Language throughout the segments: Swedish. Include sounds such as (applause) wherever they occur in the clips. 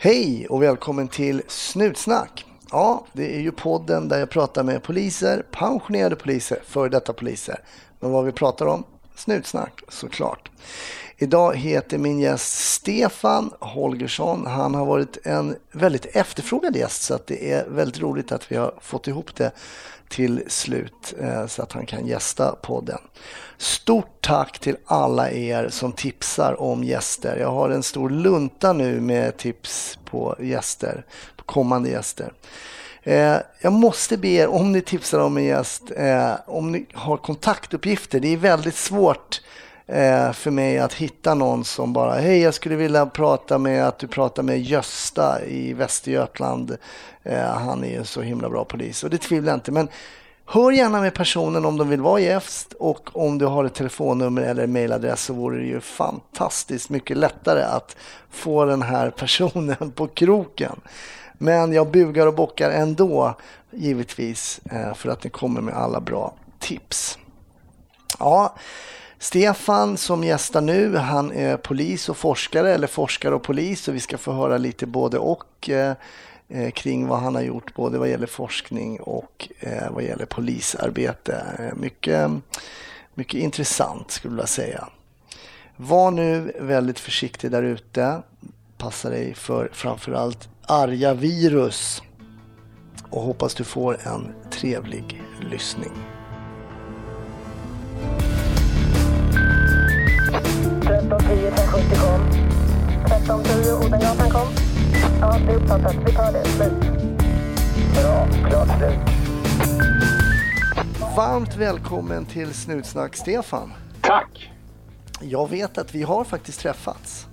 Hej och välkommen till Snutsnack. Ja, det är ju podden där jag pratar med poliser, pensionerade poliser, före detta poliser. Men vad vi pratar om? Snutsnack såklart. Idag heter min gäst Stefan Holgersson. Han har varit en väldigt efterfrågad gäst så att det är väldigt roligt att vi har fått ihop det till slut eh, så att han kan gästa podden. Stort tack till alla er som tipsar om gäster. Jag har en stor lunta nu med tips på gäster, på kommande gäster. Eh, jag måste be er, om ni tipsar om en gäst, eh, om ni har kontaktuppgifter. Det är väldigt svårt eh, för mig att hitta någon som bara, hej jag skulle vilja prata med att du pratar med Gösta i Västergötland. Eh, han är ju så himla bra polis och det tvivlar jag inte. Men Hör gärna med personen om de vill vara gäst och om du har ett telefonnummer eller mejladress så vore det ju fantastiskt mycket lättare att få den här personen (laughs) på kroken. Men jag bugar och bockar ändå givetvis eh, för att ni kommer med alla bra tips. Ja, Stefan som gästar nu, han är polis och forskare eller forskare och polis och vi ska få höra lite både och eh, eh kring vad han har gjort både vad gäller forskning och eh, vad gäller polisarbete. Eh, mycket, mycket intressant skulle jag vilja säga. Var nu väldigt försiktig där ute. Passa dig för framförallt arga virus. Och hoppas du får en trevlig lyssning. 1310 1070 kom. 1310 Odengatan kom. Ja, det är uppfattat. Vi tar det. Slut. Bra. Klart slut. Varmt välkommen till Snutsnack, Stefan. Tack. Jag vet att vi har faktiskt träffats.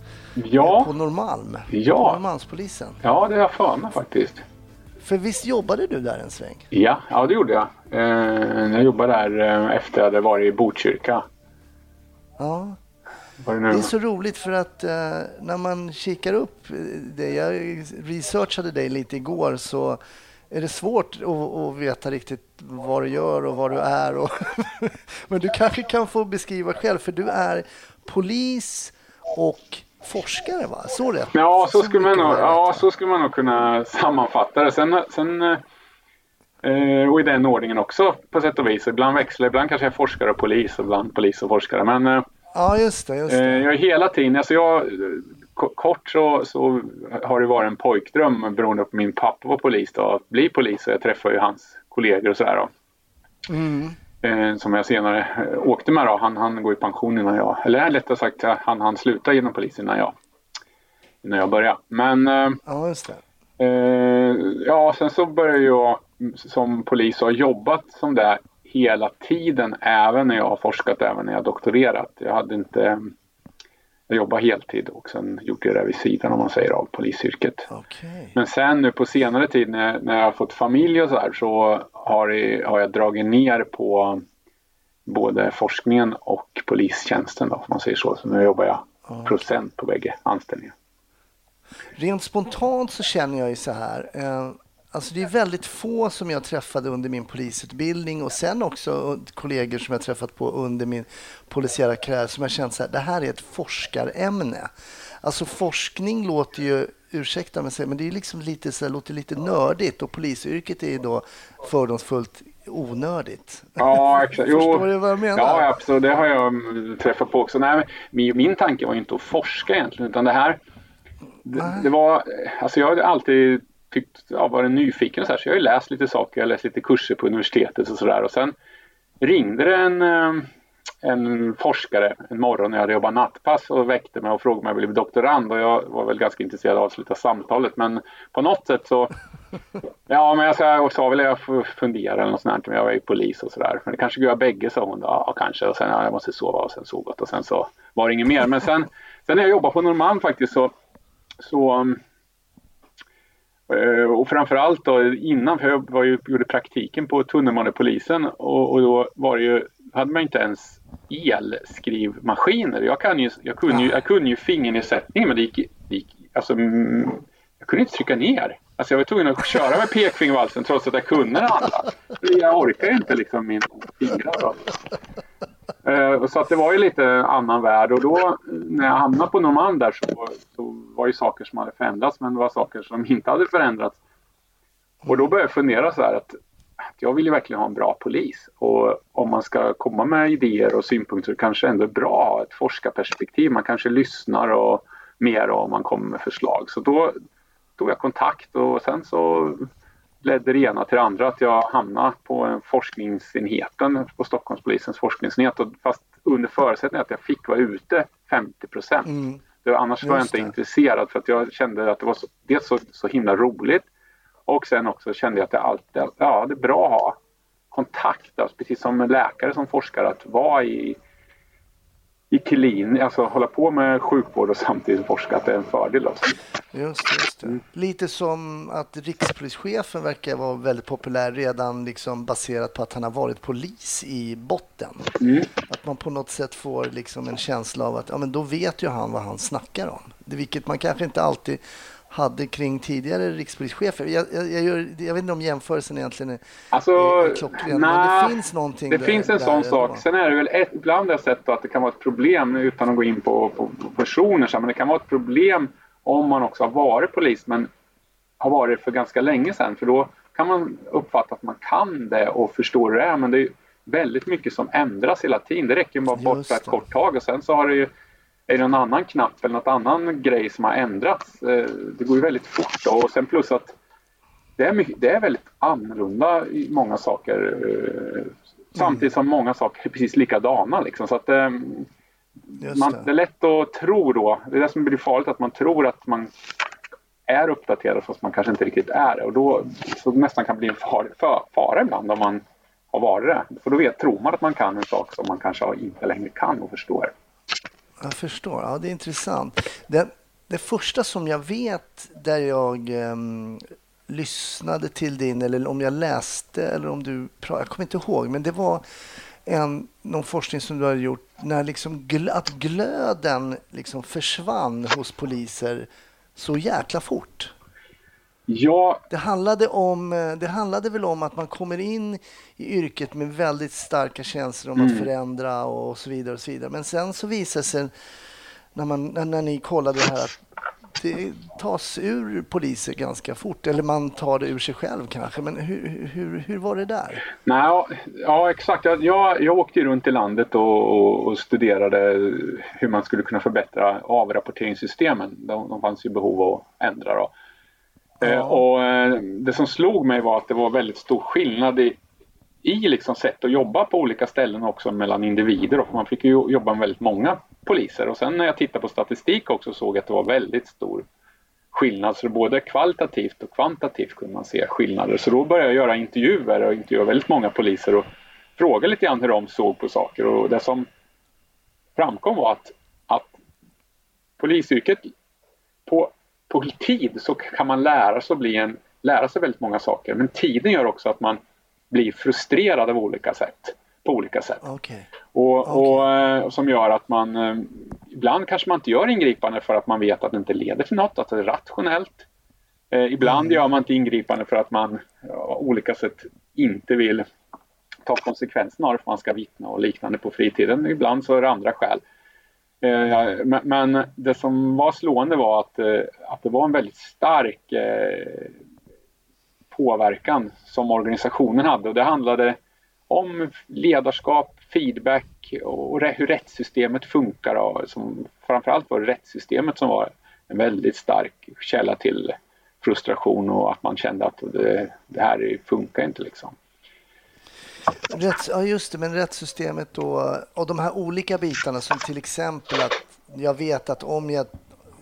Ja. På Norrmalm. Ja. På Norrmalmspolisen. Ja, det har jag för mig faktiskt. För visst jobbade du där en sväng? Ja, ja det gjorde jag. Eh, jag jobbade där eh, efter att jag hade varit i Botkyrka. Ja. Det är så roligt för att uh, när man kikar upp det, jag researchade dig lite igår så är det svårt att, att veta riktigt vad du gör och vad du är. Och (laughs) Men du kanske kan få beskriva själv för du är polis och forskare va? Så rätt? Ja, så, så skulle, man nog, ja, så skulle man nog kunna sammanfatta det. Sen, sen eh, och i den ordningen också på sätt och vis. Ibland växlar, ibland kanske jag är forskare och polis, ibland polis och forskare. Men eh, Ja, just det. Just det. Eh, jag är hela tiden, alltså jag, kort så, så har det varit en pojkdröm beroende på min pappa var polis då, att bli polis och jag träffade ju hans kollegor och sådär. Mm. Eh, som jag senare eh, åkte med då. Han, han går i pension innan jag, eller lättare sagt han, han slutade genom polis innan jag, innan jag började. Men ja, just det. ja, sen så började jag som polis och har jobbat som det hela tiden, även när jag har forskat, även när jag har doktorerat. Jag hade inte jag jobbade heltid och sen gjort det vid sidan om man säger av polisyrket. Okay. Men sen nu på senare tid när, när jag har fått familj och så här så har, har jag dragit ner på både forskningen och polistjänsten då, om man säger så. Så nu jobbar jag procent på bägge anställningar. Rent spontant så känner jag ju så här. Eh, Alltså det är väldigt få som jag träffade under min polisutbildning och sen också kollegor som jag träffat på under min polisiära karriär som jag känt så här, det här är ett forskarämne. Alltså forskning låter ju, ursäkta mig, men det är liksom lite, så här, låter lite nördigt och polisyrket är ju då fördomsfullt onödigt. Ja, exakt. (laughs) Förstår du vad jag menar? Ja, absolut. Det har jag träffat på också. Nej, min, min tanke var inte att forska egentligen, utan det här det, det var, alltså jag har alltid tyckt, ja, varit nyfiken och så här, så jag har ju läst lite saker, jag har läst lite kurser på universitetet och sådär och sen ringde det en, eh, en forskare en morgon när jag hade jobbat nattpass och väckte mig och frågade om jag ville bli doktorand och jag var väl ganska intresserad av att avsluta samtalet men på något sätt så (laughs) Ja men jag sa, sa väl jag fundera eller något sånt men jag var ju polis och sådär. Men det kanske går jag bägge sa hon. Ja kanske och sen ja, jag måste sova och sen sov och sen så var det inget mer. Men sen, sen när jag jobbade på Norrmalm faktiskt så, så Eh, och framförallt då innan, för jag var ju, gjorde praktiken på tunnelbanepolisen och, och då var det ju, hade man inte ens elskrivmaskiner. Jag, kan ju, jag, kunde ju, jag kunde ju fingernedsättning men det gick, det gick alltså, mm, jag kunde inte trycka ner. Alltså jag var tvungen att köra med pekfingervalsen trots att jag kunde det andra. Jag orkar inte liksom min fingrar. Eh, så att det var ju lite annan värld och då när jag hamnade på Norrmalm där så, så var det saker som hade förändrats men det var saker som inte hade förändrats. Och då började jag fundera så här att, att jag vill ju verkligen ha en bra polis och om man ska komma med idéer och synpunkter kanske ändå är bra att ha ett forskarperspektiv. Man kanske lyssnar och mer om man kommer med förslag. Så då tog jag kontakt och sen så ledde det ena till det andra att jag hamnade på forskningsenheten på Stockholmspolisens forskningsenhet. Och fast under förutsättning att jag fick vara ute 50 procent. Mm. Annars var jag inte det. intresserad för att jag kände att det var så, dels så, så himla roligt och sen också kände jag att det alltid ja, det är bra att ha kontakt, alltså, precis som läkare som forskare, att vara i i klin, alltså hålla på med sjukvård och samtidigt forska, att det är en fördel. Alltså. Just, just det. Mm. Lite som att rikspolischefen verkar vara väldigt populär redan liksom baserat på att han har varit polis i botten. Mm. Att man på något sätt får liksom en känsla av att ja, men då vet ju han vad han snackar om. Det, vilket man kanske inte alltid hade kring tidigare rikspolischefer. Jag, jag, jag, gör, jag vet inte om jämförelsen egentligen är, alltså, är klockren, men det finns någonting Det där, finns en sån sak. Sen är det väl ett, ibland jag sett att det kan vara ett problem, utan att gå in på, på, på personer, men det kan vara ett problem om man också har varit polis men har varit för ganska länge sedan. För då kan man uppfatta att man kan det och förstår hur det är, men det är väldigt mycket som ändras hela tiden. Det räcker bara bort för ett kort tag och sen så har det ju är det någon annan knapp eller något annan grej som har ändrats. Eh, det går ju väldigt fort då. och sen plus att det är, mycket, det är väldigt annorlunda i många saker. Eh, samtidigt som många saker är precis likadana. Liksom. Så att, eh, man, det. det. är lätt att tro då, det är det som blir farligt, att man tror att man är uppdaterad fast man kanske inte riktigt är det. Och då så nästan kan bli en far, för, fara ibland om man har varit det. För då vet, tror man att man kan en sak som man kanske inte längre kan och förstår. Jag förstår. Ja, det är intressant. Det, det första som jag vet där jag um, lyssnade till din, eller om jag läste, eller om du pratade, jag kommer inte ihåg, men det var en, någon forskning som du har gjort när liksom gl att glöden liksom försvann hos poliser så jäkla fort. Ja. Det handlade, om, det handlade väl om att man kommer in i yrket med väldigt starka känslor om mm. att förändra och så vidare. och så vidare. Men sen så visade sig när, man, när, när ni kollade det här att det tas ur poliser ganska fort, eller man tar det ur sig själv kanske. Men hur, hur, hur var det där? Nej, ja, exakt. Jag, jag åkte runt i landet och, och, och, studerade hur man skulle kunna förbättra avrapporteringssystemen. De, de fanns ju behov av att ändra. Då. Ja. Eh, och eh, det som slog mig var att det var väldigt stor skillnad i, i liksom sätt att jobba på olika ställen också mellan individer. Och man fick ju jobba med väldigt många poliser. Och sen när jag tittade på statistik också såg jag att det var väldigt stor skillnad. Så både kvalitativt och kvantitativt kunde man se skillnader. Så då började jag göra intervjuer och intervjua väldigt många poliser och fråga lite grann hur de såg på saker. Och det som framkom var att, att polisyrket på på tid så kan man lära sig, bli en, lära sig väldigt många saker. Men tiden gör också att man blir frustrerad av olika sätt. På olika sätt. Okay. Och, okay. och, eh, som gör att man eh, ibland kanske man inte gör ingripande för att man vet att det inte leder till något, att det är rationellt. Eh, ibland mm. gör man inte ingripande för att man ja, olika sätt inte vill ta konsekvenserna av det för man ska vittna och liknande på fritiden. Ibland så är det andra skäl. Eh, men det som var slående var att, eh, att det var en väldigt stark eh, påverkan som organisationen hade och det handlade om ledarskap, feedback och hur rättssystemet funkar. Och som, framförallt var det rättssystemet som var en väldigt stark källa till frustration och att man kände att det, det här funkar inte. Liksom. Rätts, ja, just det, men rättssystemet då och de här olika bitarna som till exempel att jag vet att om jag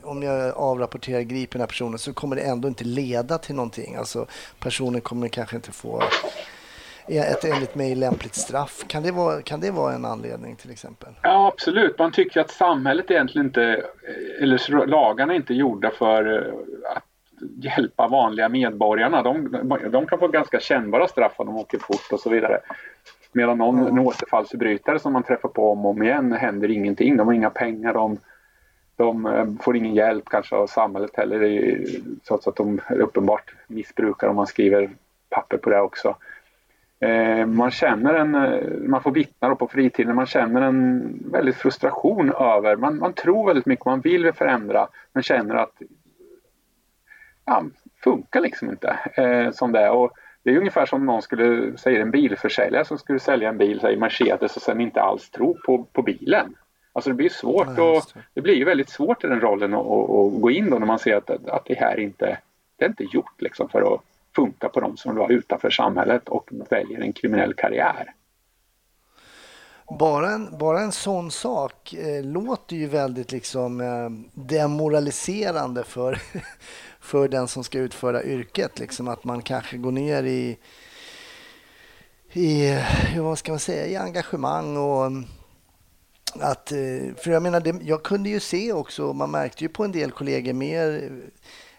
om jag avrapporterar griper den här personen så kommer det ändå inte leda till någonting. Alltså personen kommer kanske inte få ett enligt mig lämpligt straff. Kan det, vara, kan det vara en anledning till exempel? Ja absolut, man tycker att samhället egentligen inte, eller lagarna är inte gjorda för att hjälpa vanliga medborgarna. De, de kan få ganska kännbara straff om de åker fort och så vidare. Medan någon mm. återfallsförbrytare som man träffar på om och om igen händer ingenting. De har inga pengar, de, de eh, får ingen hjälp kanske av samhället heller trots att de är uppenbart missbrukar om man skriver papper på det också. Eh, man känner en, eh, man får vittna på fritiden, man känner en väldigt frustration över, man, man tror väldigt mycket, man vill förändra men känner att ja, funkar liksom inte eh, som det är. Och det är ungefär som någon skulle säga en bilförsäljare som skulle sälja en bil, säg Mercedes och sen inte alls tro på, på bilen. Alltså det blir svårt ja, och det blir ju väldigt svårt i den rollen att, att, gå in då när man ser att, att det här inte det är inte gjort liksom för att funka på de som var utanför samhället och väljer en kriminell karriär. Bara en, bara en sån sak eh, låter ju väldigt liksom eh, demoraliserande för, (laughs) för den som ska utföra yrket. Liksom att man kanske går ner i, i eh, vad ska man säga, i engagemang och mm, att, eh, för jag menar, det, jag kunde ju se också, man märkte ju på en del kollegor mer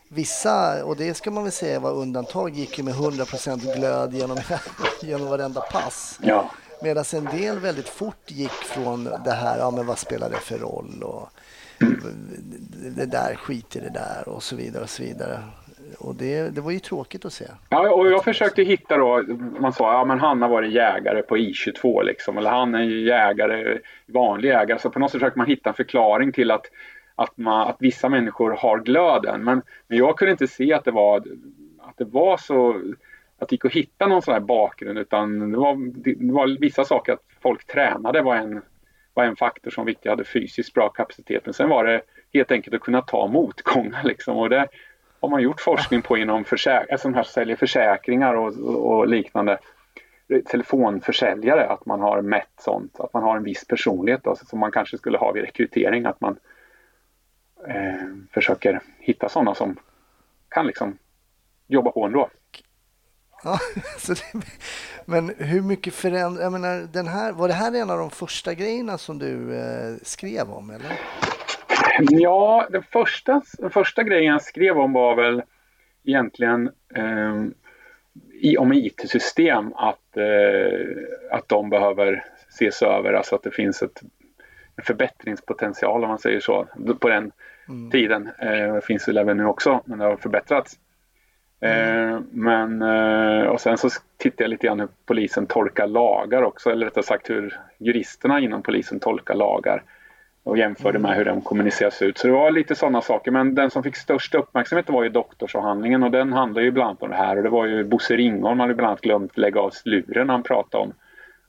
Vissa, och det ska man väl säga var undantag, gick ju med 100% glöd genom, (laughs) genom varenda pass. Ja. Medan en del väldigt fort gick från det här, ja men vad spelar det för roll och det där, skit i det där och så vidare och så vidare. Och det, det var ju tråkigt att se. Ja, och jag försökte hitta då, man sa ja men han har varit jägare på I22 liksom, eller han är jägare, vanlig jägare. Så på något sätt försöker man hitta en förklaring till att att, man, att vissa människor har glöden. Men, men jag kunde inte se att det var, att det var så att det gick att hitta någon sån här bakgrund utan det var, det var vissa saker att folk tränade var en, var en faktor som viktig, hade fysiskt bra kapacitet. Men sen var det helt enkelt att kunna ta motgångar (laughs) liksom. Och det har man gjort forskning på inom försäk alltså här säljer försäkringar och, och liknande telefonförsäljare, att man har mätt sånt, att man har en viss personlighet då, som man kanske skulle ha vid rekrytering, att man eh, försöker hitta sådana som kan liksom jobba på ändå. Ja, (laughs) så det, men hur mycket förändrar... Jag menar, den här, var det här en av de första grejerna som du eh, skrev om? eller? Ja, den första, den första grejen jag skrev om var väl egentligen eh, i, om IT-system att, eh, att de behöver ses över, alltså att det finns ett en förbättringspotential om man säger så på den mm. tiden. Eh, finns väl även nu också, men det har förbättrats. Mm. Eh, men, eh, och sen så tittade jag lite grann hur polisen tolkar lagar också, eller rättare sagt hur juristerna inom polisen tolkar lagar och jämförde med mm. hur de kommuniceras ut. Så det var lite sådana saker. Men den som fick störst uppmärksamhet var ju doktorsavhandlingen och den handlar ju bland annat om det här. Och det var ju Bosse Ringholm hade bland annat glömt lägga av luren han pratade om,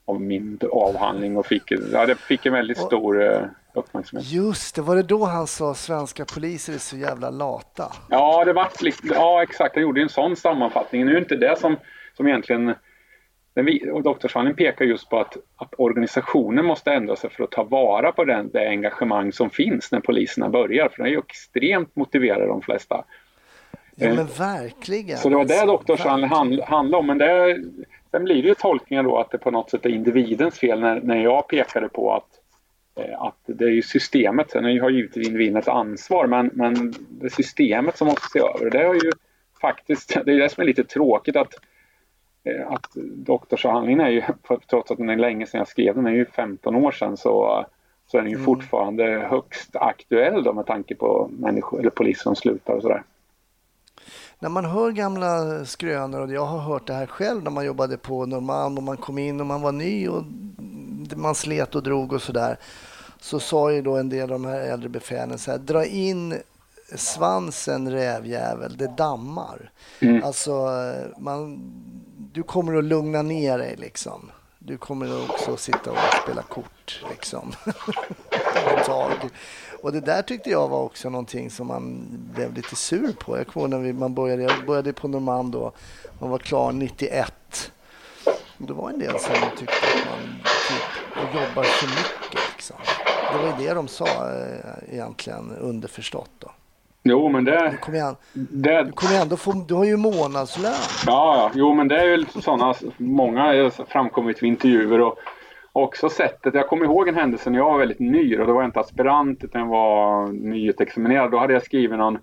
om min avhandling och fick, ja, det fick en väldigt stor eh, uppmärksamhet. Just det, var det då han sa svenska poliser är så jävla lata? Ja, det var ja exakt, jag gjorde en sån sammanfattning. Nu är inte det som, som egentligen den, doktorsavhandlingen pekar just på att, att organisationen måste ändra sig för att ta vara på den, det engagemang som finns när poliserna börjar. För de är ju extremt motiverade de flesta. Ja men verkligen. Så det var det alltså, doktorsavhandlingen handlade om. Men det, sen blir det ju tolkningar då att det på något sätt är individens fel när, när jag pekade på att Eh, att det är ju systemet, sen har givetvis individen ett ansvar men, men det är systemet som måste se över. Det har ju faktiskt, (laughs) det är det som är lite tråkigt att, eh, att doktorsavhandlingen är ju, (laughs) trots att den är länge sedan jag skrev den, är ju 15 år sedan så, så är den ju mm. fortfarande högst aktuell då med tanke på människor eller poliser som slutar och sådär. När man hör gamla skrönor och jag har hört det här själv när man jobbade på Norrmalm och man kom in och man var ny och man slet och drog och sådär. Så sa ju då en del av de här äldre befälen så här, dra in svansen rävjävel, det dammar. Mm. Alltså, man, du kommer att lugna ner dig liksom. Du kommer också sitta och spela kort liksom. ett (laughs) tag. Och det där tyckte jag var också någonting som man blev lite sur på. Jag kommer när vi, man började, jag började på Normand då, man var klar 91. Det var en del som tyckte att man typ jobbar för mycket. Liksom. Det var ju det de sa eh, egentligen underförstått. Då. Jo, men det... Du kommer, an, det... du kommer ändå få... Du har ju månadslön. Ja, ja. Jo, men det är ju sådana... Många har framkommit vid intervjuer och också sättet. Jag kommer ihåg en händelse när jag var väldigt ny och då var jag inte aspirant utan jag var nyutexaminerad. Då hade jag skrivit någon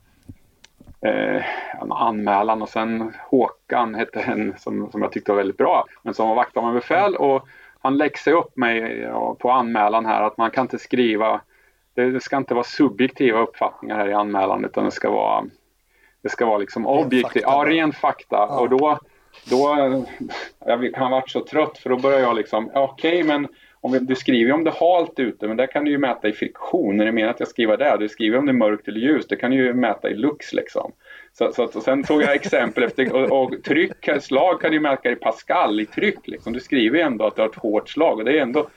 eh, en anmälan och sen Håkan hette en som, som jag tyckte var väldigt bra men som var vakthavande befäl och han läxade upp mig ja, på anmälan här att man kan inte skriva det, det, ska inte vara subjektiva uppfattningar här i anmälan utan det ska vara det ska vara liksom objektivt, ja ren fakta ja. och då då, jag har varit så trött för då börjar jag liksom, okej okay, men om vi, du skriver om det är halt ute, men där kan du ju mäta i friktion. är det menar att jag skriver det, du skriver om det är mörkt eller ljust, det kan du ju mäta i lux liksom. Så, så att, sen tog jag exempel efter, och, och tryck, slag kan du mäta i Pascal i tryck liksom. Du skriver ju ändå att du har ett hårt slag och det är ändå, och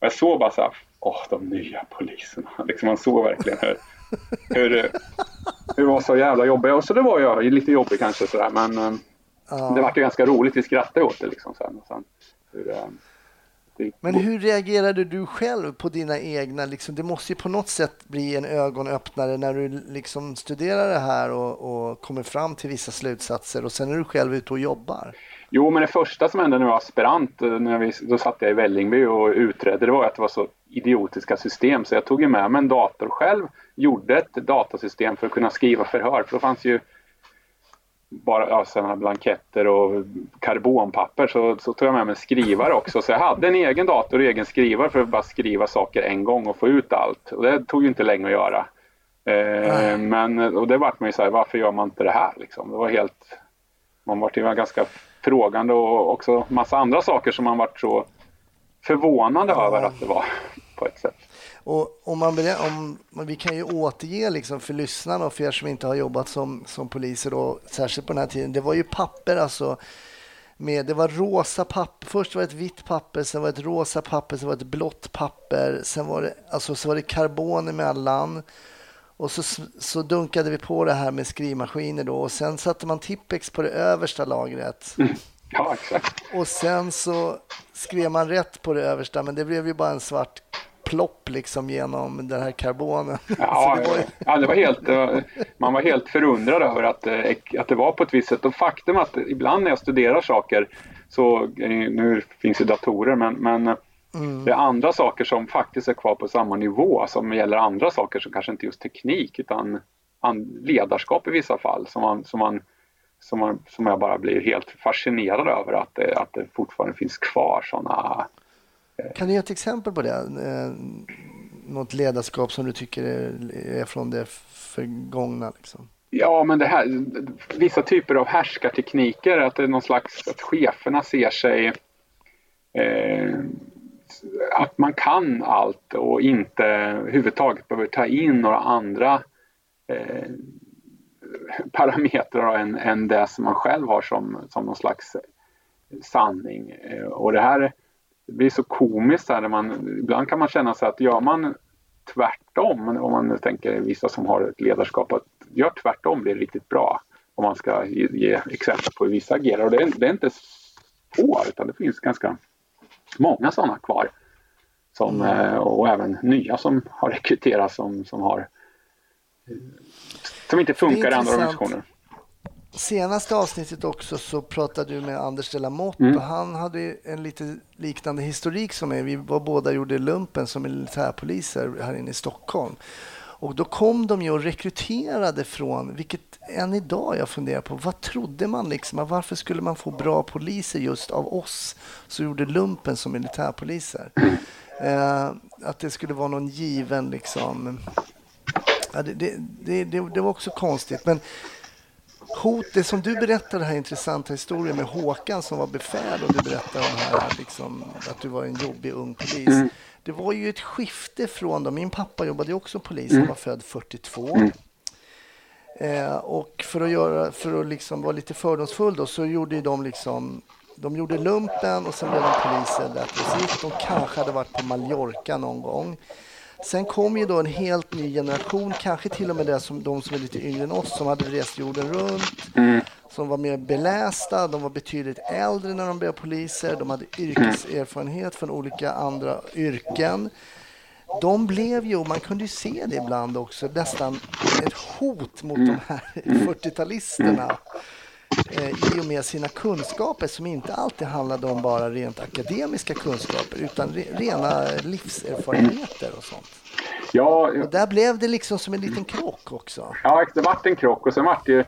jag såg bara så här, åh de nya poliserna. (laughs) Liksom man såg verkligen hur, hur, hur var så jävla jobbiga. Och så det var jag lite jobbig kanske sådär men ehm, ja. det var ju ganska roligt. Vi skrattade åt det liksom sen. Och sen hur, eh, men hur reagerade du själv på dina egna, liksom, det måste ju på något sätt bli en ögonöppnare när du liksom studerar det här och, och kommer fram till vissa slutsatser och sen är du själv ute och jobbar. Jo, men det första som hände när jag var aspirant, när vi, då satt jag i Vällingby och utredde, det var att det var så idiotiska system så jag tog med mig en dator själv, gjorde ett datasystem för att kunna skriva förhör, för då fanns ju bara ja, sådana blanketter och karbonpapper så, så tog jag med mig en skrivare också. Så jag hade en egen dator och egen skrivare för att bara skriva saker en gång och få ut allt. Och det tog ju inte länge att göra. Eh, men och det vart man ju så här, varför gör man inte det här liksom? Det var helt, man vart ju ganska frågande och också massa andra saker som man vart så förvånande över att det var på ett sätt. Och om man, om, vi kan ju återge liksom för lyssnarna och för er som inte har jobbat som, som poliser, då, särskilt på den här tiden. Det var ju papper alltså. Med, det var rosa papper. Först var det ett vitt papper, sen var det ett rosa papper, sen var det ett blått papper. Sen var det, alltså, så var det karbon emellan. Och så, så dunkade vi på det här med skrivmaskiner då och sen satte man Tippex på det översta lagret. Mm. Ja, exakt. Och sen så skrev man rätt på det översta, men det blev ju bara en svart plopp liksom genom den här karbonen. Ja, (laughs) det var... ja det var helt, man var helt förundrad över att, eh, att det var på ett visst sätt. Och faktum att ibland när jag studerar saker så, nu finns det datorer, men, men Mm. Det är andra saker som faktiskt är kvar på samma nivå som gäller andra saker som kanske inte just teknik utan ledarskap i vissa fall som, man, som, man, som, man, som jag bara blir helt fascinerad över att det, att det fortfarande finns kvar sådana kan du ge ett exempel på det? Eh, något ledarskap som du tycker är från det förgångna? Liksom? Ja, men det här, vissa typer av härskartekniker, att det är någon slags, att cheferna ser sig eh, att man kan allt och inte överhuvudtaget behöver ta in några andra eh, parametrar än, än det som man själv har som, som någon slags sanning. Eh, och det här det blir så komiskt här när man, ibland kan man känna sig att gör man tvärtom, om man tänker vissa som har ett ledarskap, att gör tvärtom blir riktigt bra. Om man ska ge, ge exempel på hur vissa agerar. Och det är, det är inte få, utan det finns ganska många sådana kvar. Som, mm. Eh, och även nya som har rekryterats som, som har som inte funkar i andra organisationer senaste avsnittet också så pratade du med Anders de la Motte mm. och han hade en lite liknande historik som mig. Vi var båda gjorde lumpen som militärpoliser här inne i Stockholm. Och då kom de ju och rekryterade från, vilket än idag jag funderar på, vad trodde man liksom? Varför skulle man få bra poliser just av oss som gjorde lumpen som militärpoliser? Mm. Eh, att det skulle vara någon given liksom... Ja, det, det, det, det, var också konstigt. Men hot, det som du berättar, den här intressanta historien med Håkan som var befäl och du berättar om här, liksom, att du var en jobbig ung polis. Mm. Det var ju ett skifte från dem. Min pappa jobbade också polis, han mm. var född 42. Mm. Eh, och för att, göra, för att liksom vara lite fördomsfull då, så gjorde de liksom de gjorde lumpen och sen blev de poliser där De kanske hade varit på Mallorca någon gång. Sen kom ju då en helt ny generation, kanske till och med det som, de som är lite yngre än oss, som hade rest jorden runt, mm. som var mer belästa, de var betydligt äldre när de blev poliser, de hade yrkeserfarenhet från olika andra yrken. De blev ju, man kunde ju se det ibland också, nästan ett hot mot de här 40-talisterna eh, i och med sina kunskaper som inte alltid handlade om bara rent akademiska kunskaper utan re, rena livserfarenheter och sånt. Ja, och där blev det liksom som en liten krock också. Ja, det vart en krock och sen vart det ju...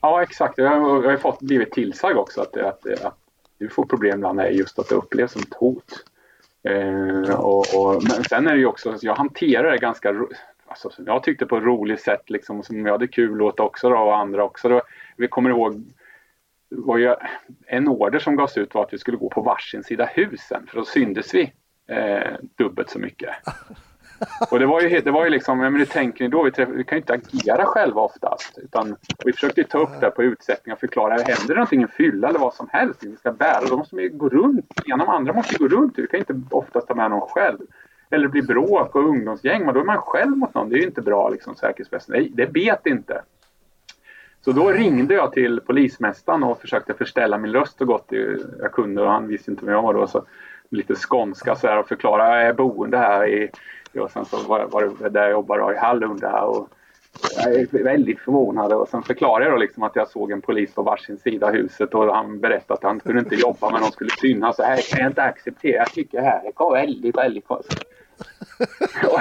Ja, exakt. Jag har, jag har fått, blivit tillsagd också att, att, att, att du får problem ibland är just att det upplevs som ett hot. Eh, och, och, men sen är det ju också, jag hanterar det ganska, alltså, jag tyckte på ett roligt sätt liksom, som jag hade kul åt också då, och andra också. Då, vi kommer ihåg var ju en order som gavs ut var att vi skulle gå på varsin sida husen för då syndes vi eh, dubbelt så mycket. (laughs) Och det var ju, det var ju liksom, men hur tänker ni då? Vi, träff, vi kan ju inte agera själva oftast. Utan vi försökte ta upp det på utsättningar och förklara, händer det någonting, en fylla eller vad som helst, vi ska bära, då måste vi gå runt. Ena och andra måste gå runt, vi kan inte oftast ta med någon själv. Eller bli bråk och ungdomsgäng, men då är man själv mot någon. Det är ju inte bra liksom säkerhetsmässigt. Nej, det bet inte. Så då ringde jag till polismästaren och försökte förställa min röst så gott jag kunde och han visste inte vem jag var då. Så lite skånska så här och förklara, jag är boende här i och sen så var, var det där jag jobbade i Hallunda och jag är väldigt förvånad och sen förklarade jag då liksom att jag såg en polis på varsin sida huset och han berättade att han kunde inte jobba men de skulle synas. Så här kan jag inte acceptera. Jag tycker det här är väldigt, väldigt konstigt. (laughs) och,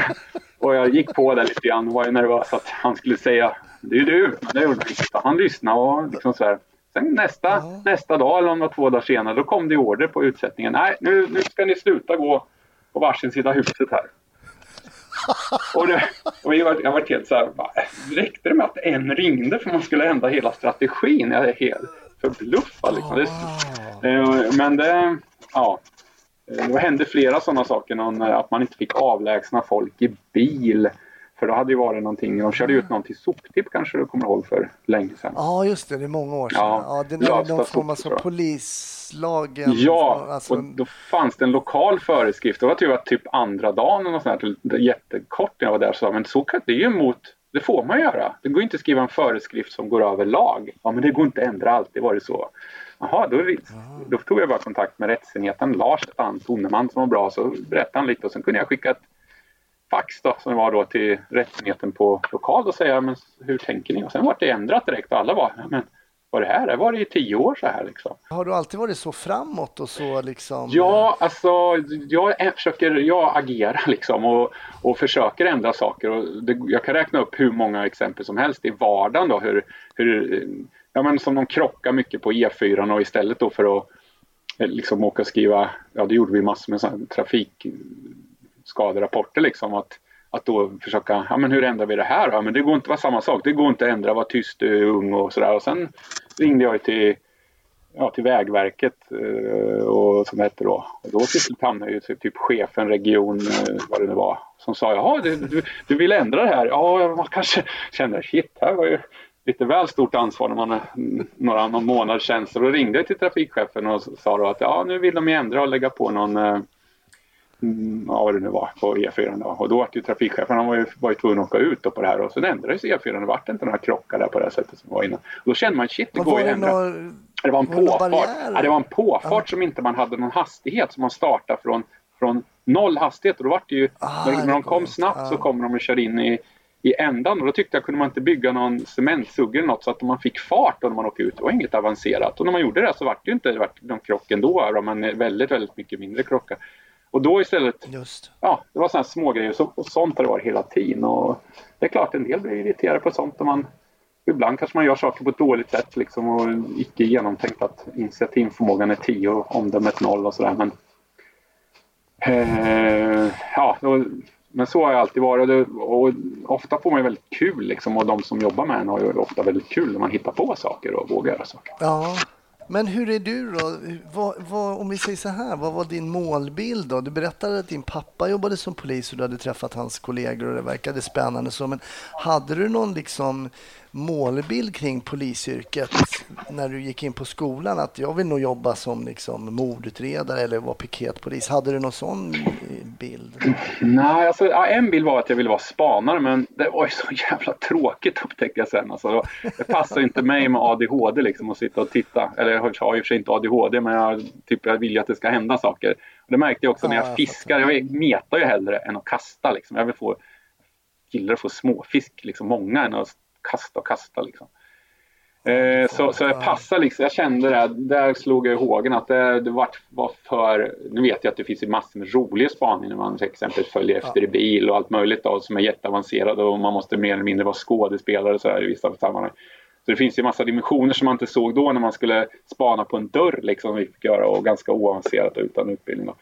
och jag gick på det lite grann och var ju nervös att han skulle säga det är du. Men det gjorde han lyssnade och liksom så här. Sen nästa, ja. nästa dag eller om det var två dagar senare då kom det order på utsättningen. Nej, nu, nu ska ni sluta gå på varsin sida huset här (laughs) och, det, och jag, var, jag var helt så här, räckte det med att en ringde för man skulle ändra hela strategin? Jag är helt förbluffad. Liksom. Det, eh, men det, ja, det hände flera sådana saker. Någon, att man inte fick avlägsna folk i bil. För då hade det varit någonting, de körde ut någon till soptipp kanske du kommer ihåg för länge sedan. Ja just det, det är många år sedan. Ja, ja det är någon form av polislagen. Ja, alltså... och då fanns det en lokal föreskrift. Det var typ, typ andra dagen och sånt där, jättekort när jag var där. Så, men så kan det är ju emot, det får man göra. Det går inte att skriva en föreskrift som går över lag. Ja men det går inte att ändra alltid, var det så. Jaha, då, då tog jag bara kontakt med rättsenheten, Lars Toneman som var bra, så berättade han lite och sen kunde jag skicka ett fax då, som var då till rättsenheten på lokal och säga men hur tänker ni? Och sen var det ändrat direkt och alla bara men vad det här? Det var det i tio år så här liksom. Har du alltid varit så framåt och så liksom? Ja, alltså jag försöker, jag agerar (laughs) liksom och, och försöker ändra saker och det, jag kan räkna upp hur många exempel som helst i vardagen då hur, hur ja men som de krockar mycket på E4 och istället då för att liksom åka och skriva, ja det gjorde vi massor med trafik skaderapporter liksom. Att, att då försöka, ja men hur ändrar vi det här då? Men det går inte att vara samma sak. Det går inte att ändra, vara tyst, ung och sådär. Och sen ringde jag till, ja, till Vägverket eh, och som hette då. Och då hamnade ju typ, typ, chefen, region, eh, vad det nu var. Som sa, jaha du, du, du vill ändra det här? Ja, man kanske kände, shit, här var ju lite väl stort ansvar när man är några någon månad tjänst. Och då ringde jag till trafikchefen och sa då att ja, nu vill de ändra och lägga på någon eh, Mm, ja, vad det nu var, på E4. Då. Och då var ju trafikchefen han var ju, var ju tvungen att åka ut på det här och sen ändrades E4. Det vart inte några krockar där på det sättet som var innan. Och då kände man shit, det går ju ändra. Det var en påfart, ja, det var en påfart ja. som inte man hade någon hastighet. Så man startade från, från noll hastighet och då vart det ju, ah, när, när de kom snabbt ja. så kom de och körde in i, i ändan och då tyckte jag kunde man inte bygga någon cementsugga eller något så att man fick fart när man åkte ut. Det var inget avancerat och när man gjorde det så vart det ju inte någon krock ändå, men väldigt, väldigt mycket mindre krockar. Och då istället, Just. ja, det var sådana små grejer så, och sånt har det varit hela tiden. Och det är klart, en del blir irriterade på sånt. Och man, ibland kanske man gör saker på ett dåligt sätt liksom, och icke genomtänkt att initiativförmågan är 10 och omdömet 0 och sådär. Men, eh, ja, då, men så har jag alltid varit och, och ofta får man ju väldigt kul liksom, och de som jobbar med en har ju ofta väldigt kul när man hittar på saker och vågar göra saker. Ja, men hur är du då? Vad, vad, om vi säger så här, vad var din målbild då? Du berättade att din pappa jobbade som polis och du hade träffat hans kollegor och det verkade spännande så. Men hade du någon liksom målbild kring polisyrket när du gick in på skolan? Att jag vill nog jobba som liksom mordutredare eller vara piketpolis. Hade du någon sån bild? Nej, alltså, en bild var att jag ville vara spanare men det var ju så jävla tråkigt upptäckte jag sen. Alltså, det passar inte mig med ADHD liksom att sitta och titta. Eller jag har i och för sig inte ADHD men jag, typ, jag vill ju att det ska hända saker. Och det märkte jag också när jag fiskar. Jag metar ju hellre än att kasta. Liksom. Jag vill få, gillar att få småfisk, liksom, många, än att kasta och kasta. Liksom. Eh, så, så jag passade liksom, jag kände det, där slog jag i hågen att det, det var, var för, nu vet jag att det finns massor med roliga spaningar när man till exempel följer efter i bil och allt möjligt då, som är jätteavancerade och man måste mer eller mindre vara skådespelare så här, i vissa sammanhang. Så det finns ju massa dimensioner som man inte såg då när man skulle spana på en dörr liksom, vi fick göra och ganska oavancerat utan utbildning. Då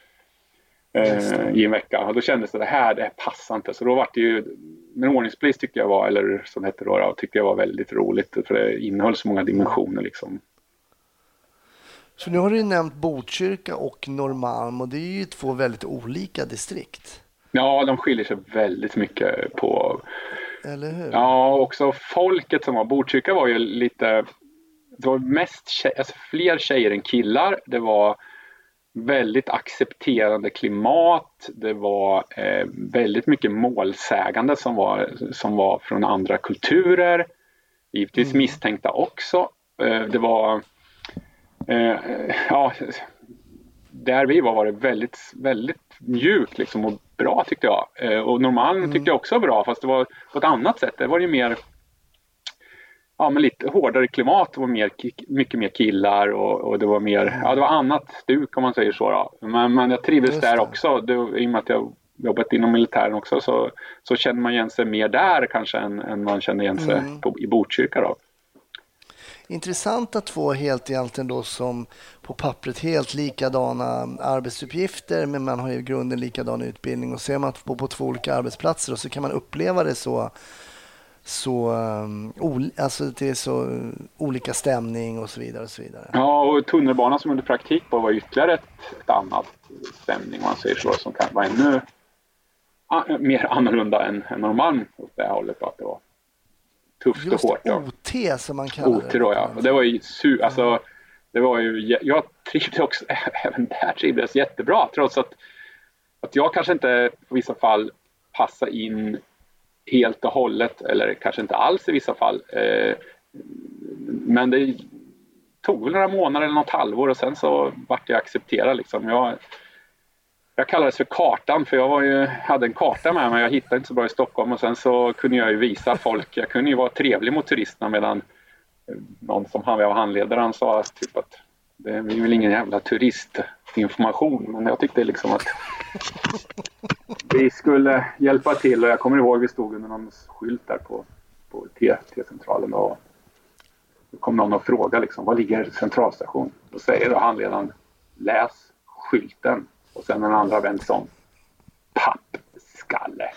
eh, i en vecka. Och då kändes det, det här det passar inte. Så då var det ju, men ordningspolis tyckte jag var, eller som hette då, då, tyckte jag var väldigt roligt. För det innehöll så många dimensioner liksom. Så nu har du nämnt Botkyrka och Norrmalm och det är ju två väldigt olika distrikt. Ja, de skiljer sig väldigt mycket på... Eller hur? Ja, också folket som var. Botkyrka var ju lite... Det var mest tjej, alltså fler tjejer än killar. Det var väldigt accepterande klimat. Det var eh, väldigt mycket målsägande som var, som var från andra kulturer. Givetvis mm. misstänkta också. Eh, det var... Eh, ja, där vi var var det väldigt, väldigt mjukt liksom och bra tyckte jag. Eh, och Norrmalm mm. tyckte jag också var bra fast det var på ett annat sätt. Det var ju mer ja, men lite hårdare klimat. Det var mer, mycket mer killar och, och det var mer, ja det var annat stuk om man säger så. Då. Men, men jag trivdes där också. Det, I och med att jag jobbat inom militären också så, så känner man igen sig mer där kanske än, än man känner igen sig mm. på, i Botkyrka. Då. Intressanta två helt egentligen då som på pappret helt likadana arbetsuppgifter men man har i grunden likadan utbildning och ser man på, på två olika arbetsplatser och så kan man uppleva det så så, um, alltså det är så olika stämning och så vidare. Och så vidare. Ja, och tunnelbanan som under praktik på var ytterligare ett, ett annat stämning om man säger så, som kan vara ännu a, mer annorlunda än, än Norrmalm åt det hållet. Att det var tufft Just och hårt. OT som man kallar OT då, ja. Och det var ju su alltså, det var ju, jag trivdes också, (laughs) även där trivdes jättebra trots att, att jag kanske inte i vissa fall passade in helt och hållet eller kanske inte alls i vissa fall. Eh, men det tog väl några månader eller något halvår och sen så vart jag accepterad liksom. Jag, jag kallades för kartan för jag var ju, hade en karta med mig. Jag hittade inte så bra i Stockholm och sen så kunde jag ju visa folk. Jag kunde ju vara trevlig mot turisterna medan någon som han var handledare han sa typ att det är väl ingen jävla turistinformation men jag tyckte liksom att vi skulle hjälpa till och jag kommer ihåg vi stod under någon skylt där på, på T-centralen och då kom någon och frågade liksom, var ligger centralstation? Då säger då handledaren läs skylten och sen den andra vänd om. Pappskalle!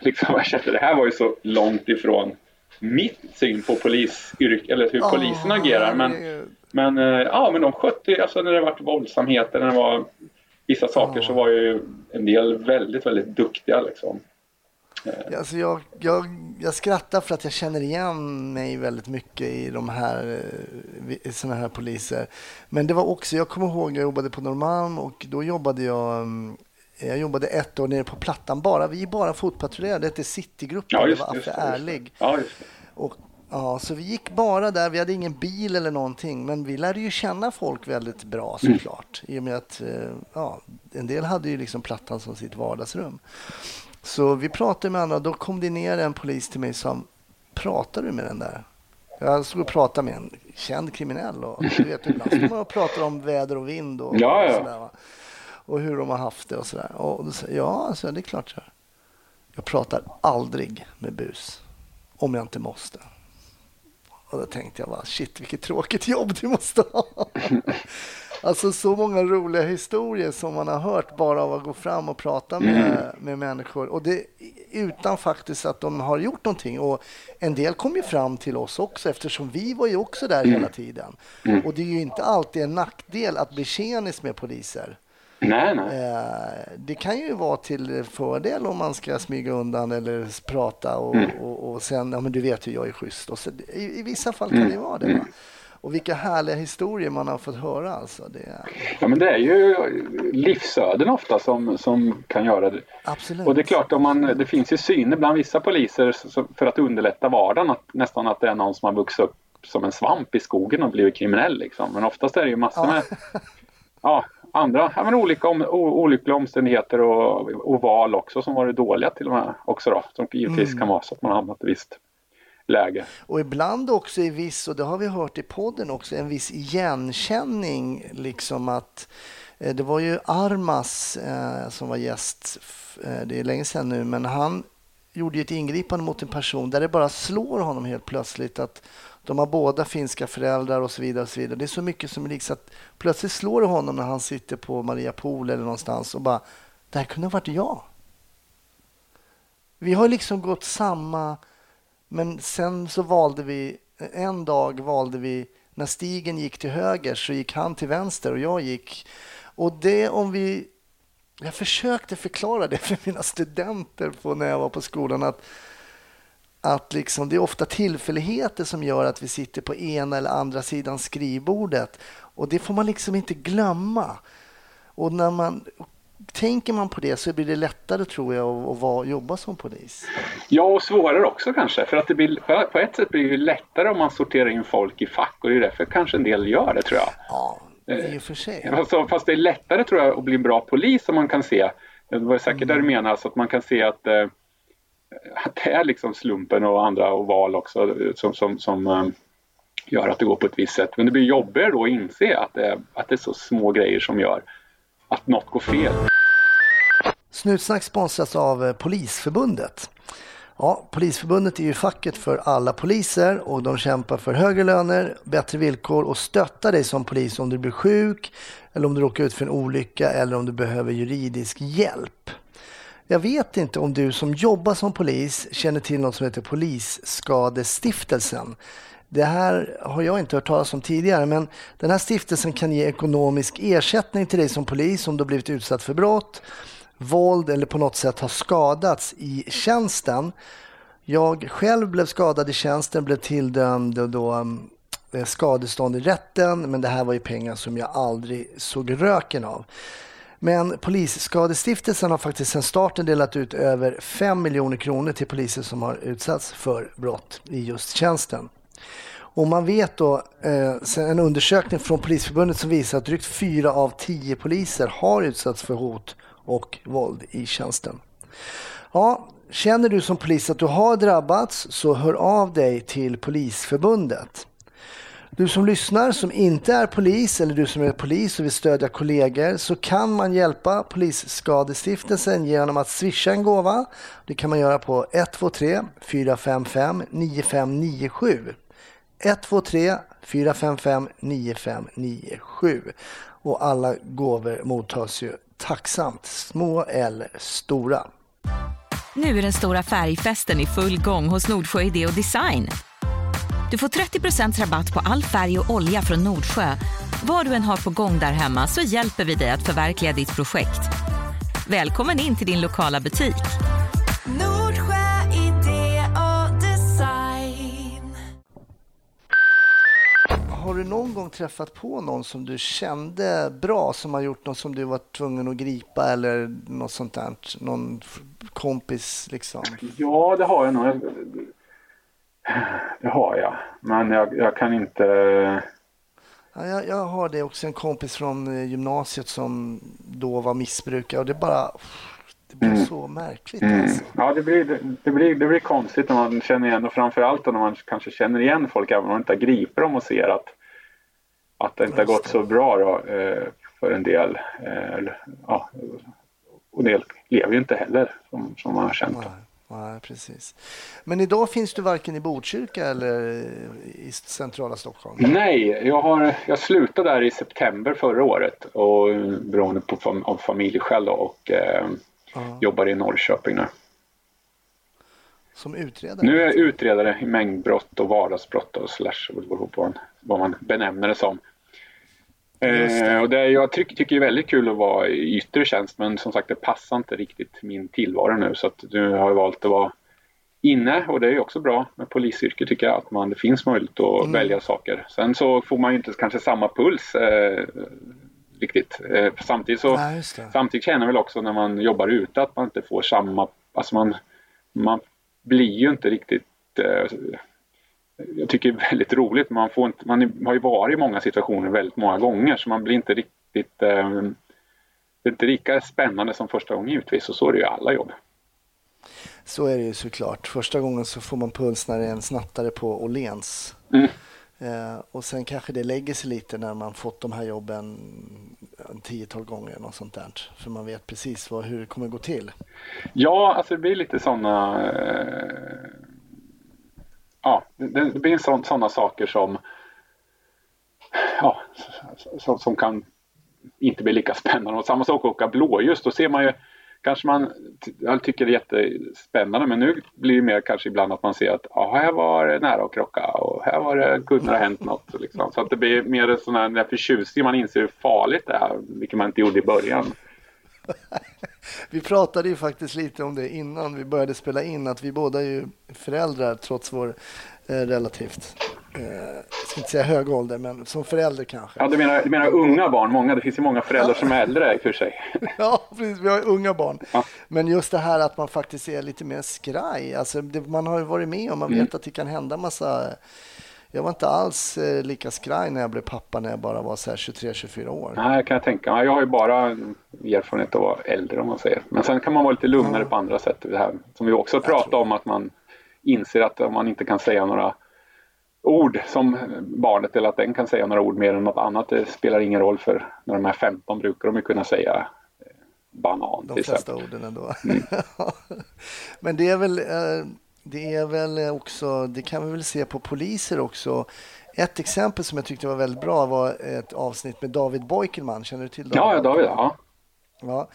Liksom, jag kände, det här var ju så långt ifrån mitt syn på polisyrk eller hur oh, polisen agerar. Men, men, eh, ja, men de skötte alltså när det var våldsamheter, när det var vissa saker oh. så var ju en del väldigt, väldigt duktiga liksom. Eh. Alltså jag, jag, jag skrattar för att jag känner igen mig väldigt mycket i de här eh, såna här poliser. Men det var också, jag kommer ihåg jag jobbade på Norrmalm och då jobbade jag mm, jag jobbade ett år nere på Plattan bara. Vi bara fotpatrullerade. Det hette Citygruppen. Ja, det var Affe Ärlig. Ja, och, ja, så vi gick bara där. Vi hade ingen bil eller någonting. Men vi lärde ju känna folk väldigt bra mm. såklart. Mm. I och med att eh, ja, en del hade ju liksom Plattan som sitt vardagsrum. Så vi pratade med andra. Då kom det ner en polis till mig sa Pratar du med den där? Jag stod och pratade med en känd kriminell. Och, du vet, ibland står man och pratar om väder och vind och, ja, ja. och sådär och hur de har haft det och sådär. Och då säger ja, alltså, det är klart. Så. Jag pratar aldrig med bus om jag inte måste. Och då tänkte jag bara, shit vilket tråkigt jobb du måste ha. (laughs) alltså så många roliga historier som man har hört bara av att gå fram och prata med, mm. med människor. Och det utan faktiskt att de har gjort någonting. Och en del kom ju fram till oss också eftersom vi var ju också där hela tiden. Och det är ju inte alltid en nackdel att bli tjenis med poliser. Nej, nej. Eh, det kan ju vara till fördel om man ska smyga undan eller prata och, mm. och, och sen, ja men du vet hur jag är schysst. Och så, i, i, vissa fall kan mm. det vara det. Va? Och vilka härliga historier man har fått höra alltså. Det. Ja men det är ju livsöden ofta som, som kan göra det. Absolut. Och det är klart, om man, det finns ju syner bland vissa poliser för att underlätta vardagen, att, nästan att det är någon som har vuxit upp som en svamp i skogen och blivit kriminell. Liksom. Men oftast är det ju massor ja. med (laughs) ja, andra ja, men olika om, olyckliga omständigheter och, och, val också som varit dåliga till och med också då. Som givetvis mm. kan vara så att man har hamnat i visst läge. Och ibland också i viss, och det har vi hört i podden också, en viss igenkänning liksom att eh, det var ju Armas eh, som var gäst, eh, det är länge sedan nu, men han gjorde ett ingripande mot en person där det bara slår honom helt plötsligt att de har båda finska föräldrar och så vidare. Och så vidare. Det är så mycket som är likt att plötsligt slår det honom när han sitter på Maria Pool eller någonstans och bara, det här kunde ha varit jag. Vi har liksom gått samma, men sen så valde vi, en dag valde vi När stigen gick till höger så gick han till vänster och jag gick. Och det om vi... Jag försökte förklara det för mina studenter på när jag var på skolan att, att liksom, det är ofta tillfälligheter som gör att vi sitter på ena eller andra sidan skrivbordet. Och det får man liksom inte glömma. Och när man tänker man på det så blir det lättare tror jag att, att jobba som polis. Ja, och svårare också kanske. För att det blir, på ett sätt blir det lättare om man sorterar in folk i fack och det är därför kanske en del gör det tror jag. Ja, i och för sig. Alltså, fast det är lättare tror jag att bli en bra polis om man kan se, det var säkert mm. där du menar, så att man kan se att, eh, att (laughs) det är liksom slumpen och andra och val också som, som, som eh, gör att det går på ett visst sätt. Men det blir jobbigare då att inse att det, att det är så små grejer som gör att något går fel. Snutsnack sponsras av eh, Polisförbundet. Ja, Polisförbundet är ju facket för alla poliser och de kämpar för högre löner, bättre villkor och stöttar dig som polis om du blir sjuk eller om du råkar ut för en olycka eller om du behöver juridisk hjälp. Jag vet inte om du som jobbar som polis känner till något som heter Polisskadestiftelsen. Det här har jag inte hört talas om tidigare, men den här stiftelsen kan ge ekonomisk ersättning till dig som polis om du har blivit utsatt för brott, våld eller på något sätt har skadats i tjänsten. Jag själv blev skadad i tjänsten, blev tilldömd då, eh, skadestånd i rätten, men det här var ju pengar som jag aldrig såg röken av. Men Polisskadestiftelsen har faktiskt sedan starten delat ut över 5 miljoner kronor till poliser som har utsatts för brott i just tjänsten. Och man vet då, eh, en undersökning från Polisförbundet som visar att drygt fyra av tio poliser har utsatts för hot och våld i tjänsten. Ja, känner du som polis att du har drabbats så hör av dig till Polisförbundet. Du som lyssnar som inte är polis eller du som är polis och vill stödja kollegor så kan man hjälpa Polisskadestiftelsen genom att swisha en gåva. Det kan man göra på 123 455 9597. 123 455 9597. Och alla gåvor mottas ju tacksamt, små eller stora. Nu är den stora färgfesten i full gång hos Nordsjö Idé och Design. Du får 30% rabatt på all färg och olja från Nordsjö. Vad du än har på gång där hemma så hjälper vi dig att förverkliga ditt projekt. Välkommen in till din lokala butik. har du någon gång träffat på någon som du kände bra som har gjort något som du var tvungen att gripa eller något sånt där? Någon kompis liksom? Ja, det har jag nog. Det har jag, men jag, jag kan inte... Ja, jag, jag, har det också, en kompis från eh, gymnasiet som då var missbrukare och det bara... Det blir mm. så märkligt mm. alltså. Ja, det blir, det, det, blir, det blir konstigt när man känner igen och framförallt när man kanske känner igen folk även om man inte gripit dem och ser att att det inte har gått så bra då, eh, för en del. Eh, ja, och en del lever ju inte heller som, som man har känt. Nej, nej, precis. Men idag finns du varken i Botkyrka eller i centrala Stockholm? Nej, jag, har, jag slutade där i september förra året och beroende på fam, av familjeskäl då, och eh, jobbar i Norrköping nu. Som utredare? Nu är jag utredare i mängdbrott och vardagsbrott och slash vad man benämner det som. Eh, och det, jag tycker, tycker det är väldigt kul att vara i yttre tjänst men som sagt det passar inte riktigt min tillvaro nu så att nu har jag valt att vara inne och det är ju också bra med polisyrket tycker jag att man, det finns möjlighet att mm. välja saker. Sen så får man ju inte kanske samma puls eh, riktigt. Eh, samtidigt så ja, samtidigt känner väl också när man jobbar ute att man inte får samma, alltså man, man blir ju inte riktigt eh, jag tycker är väldigt roligt. Man, får inte, man har ju varit i många situationer väldigt många gånger så man blir inte riktigt eh, det är inte lika spännande som första gången givetvis och så är det ju alla jobb. Så är det ju såklart. Första gången så får man puls när det är en snattare på Åhléns. Mm. Eh, och sen kanske det lägger sig lite när man fått de här jobben en tiotal gånger. Något sånt där. För man vet precis vad, hur det kommer gå till. Ja, alltså det blir lite sådana eh, ja, det, det blir sådana saker som, ja, som, som, kan inte bli lika spännande. Och samma sak att åka blåljus, då ser man ju kanske man jag tycker det är jättespännande men nu blir det mer kanske ibland att man ser att ah, här var det nära att krocka och här var det, kunde det ha hänt något. Liksom. Så att det blir mer en sån här förtjusning, man inser hur farligt det är, vilket man inte gjorde i början. (laughs) vi pratade ju faktiskt lite om det innan vi började spela in, att vi båda är ju föräldrar trots vår eh, relativt eh, ska inte säga hög ålder, men som förälder kanske. Ja, du menar, du menar unga barn? Många, det finns ju många föräldrar som är äldre för sig. (laughs) ja, precis. Vi har unga barn. Ja. Men just det här att man faktiskt är lite mer skraj. Alltså, det, man har ju varit med och man mm. vet att det kan hända massa jag var inte alls eh, lika skraj när jag blev pappa när jag bara var 23-24 år. Nej, kan jag tänka mig. Jag har ju bara erfarenhet av att vara äldre om man säger. Men sen kan man vara lite lugnare mm. på andra sätt. Det här, som vi också pratade om, att man inser att man inte kan säga några ord som barnet eller att den kan säga några ord mer än något annat. Det spelar ingen roll för när de är 15 brukar de ju kunna säga eh, banan. De flesta orden ändå. Mm. (laughs) Men det är väl eh, det är väl också, det kan vi väl se på poliser också. Ett exempel som jag tyckte var väldigt bra var ett avsnitt med David Boikelman. Känner du till David? Ja, David. Ja. ja.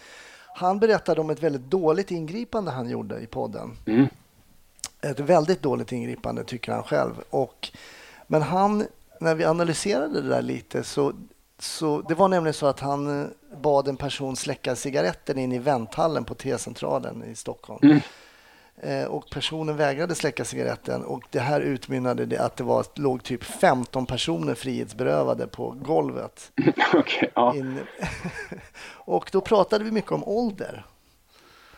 Han berättade om ett väldigt dåligt ingripande han gjorde i podden. Mm. Ett väldigt dåligt ingripande tycker han själv. Och, men han, när vi analyserade det där lite så, så det var nämligen så att han bad en person släcka cigaretten in i vänthallen på T-centralen i Stockholm. Mm. Eh, och personen vägrade släcka cigaretten och det här utmynnade det att det var, låg typ 15 personer frihetsberövade på golvet. (laughs) okay, ja. (laughs) och då pratade vi mycket om ålder.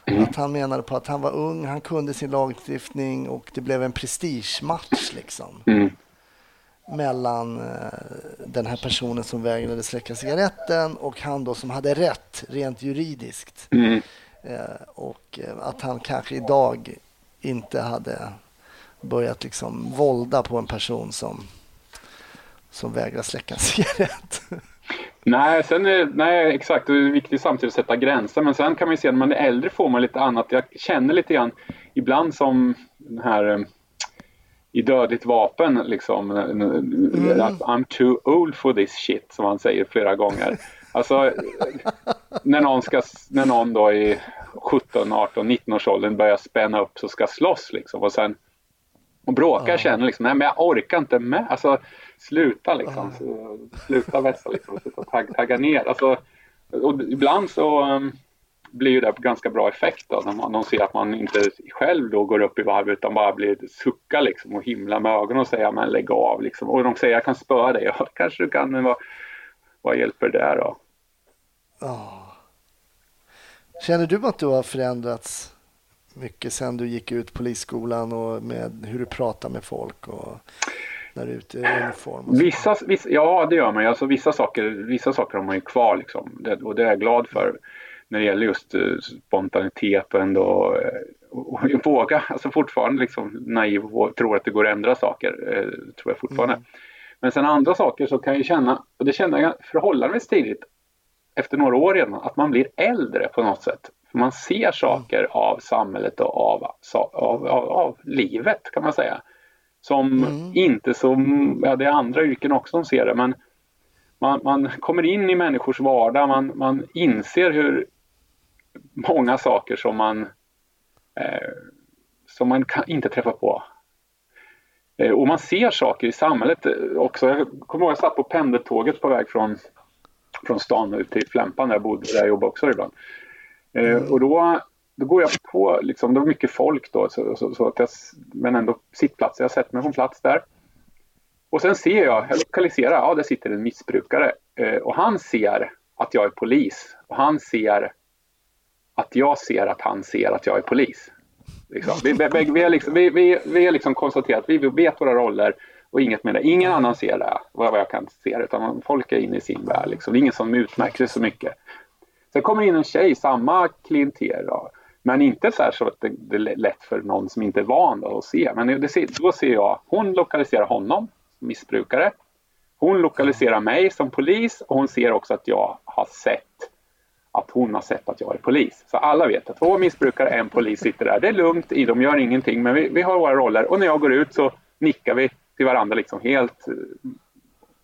Mm. Att han menade på att han var ung, han kunde sin lagstiftning och det blev en prestigematch liksom. Mm. Mellan eh, den här personen som vägrade släcka cigaretten och han då som hade rätt rent juridiskt. Mm. Eh, och eh, att han kanske idag inte hade börjat liksom vålda på en person som, som vägrar släcka en (laughs) cigarett. Nej, sen är, nej, exakt. Det är viktigt samtidigt att sätta gränser. Men sen kan man se när man är äldre får man lite annat. Jag känner lite grann ibland som den här eh, i Dödligt vapen liksom. Mm. I'm too old for this shit som han säger flera gånger. (laughs) Alltså när någon, ska, när någon då i 17, 18, 19 års åldern börjar spänna upp så ska slåss liksom och sen och bråkar ja. känner liksom, nej men jag orkar inte med. Alltså sluta liksom. Ja. Sluta vässa liksom. Sluta tagga, tagga ner. Alltså, och ibland så um, blir det ganska bra effekt då när man, de ser att man inte själv då går upp i varv utan bara blir sucka liksom och himla med ögonen och säger men lägg av liksom. Och de säger jag kan spöa dig. (laughs) Ja, kanske du kan men vad, vad hjälper det då? Oh. Känner du att du har förändrats mycket sen du gick ut polisskolan och med hur du pratar med folk och när du är ute i uniform? Vissa, vissa, ja, det gör man. Alltså, vissa, saker, vissa saker har man ju kvar liksom. det, och det är jag glad för när det gäller just uh, spontanitet och ändå uh, och, och våga, alltså fortfarande liksom naiv och tror att det går att ändra saker, uh, tror jag fortfarande. Mm. Men sen andra saker så kan jag känna, och det kände jag förhållandevis tidigt, efter några år redan, att man blir äldre på något sätt. Man ser saker av samhället och av, av, av, av livet kan man säga. Som mm. inte som, ja det är andra yrken också som ser det, men man, man kommer in i människors vardag, man, man inser hur många saker som man, eh, som man kan, inte träffar på. Eh, och man ser saker i samhället också. Jag kommer ihåg att jag satt på pendeltåget på väg från från stan ut till Flämpan där jag bodde, där jag jobbade också ibland. Eh, mm. och då, då går jag på, liksom, det var mycket folk då, så, så, så att jag, men ändå sittplatser. Jag sätter mig på en plats där. Och sen ser jag, jag lokaliserar, ja där sitter en missbrukare. Eh, och han ser att jag är polis. Och han ser att jag ser att han ser att jag är polis. Liksom. Vi, vi, vi, har liksom, vi, vi, vi liksom konstaterat vi vet våra roller och inget med det. Ingen annan ser det, vad jag kan se det, utan folk är inne i sin värld. Liksom. Det är ingen som utmärker sig så mycket. Sen kommer in en tjej, samma klientel, då, men inte så, så att det, det, är lätt för någon som inte är van då, att se. Men det, då ser jag, hon lokaliserar honom, missbrukare. Hon lokaliserar mig som polis och hon ser också att jag har sett att hon har sett att jag är polis. Så alla vet att två missbrukare, en polis sitter där. Det är lugnt, de gör ingenting, men vi, vi har våra roller och när jag går ut så nickar vi till varandra liksom helt,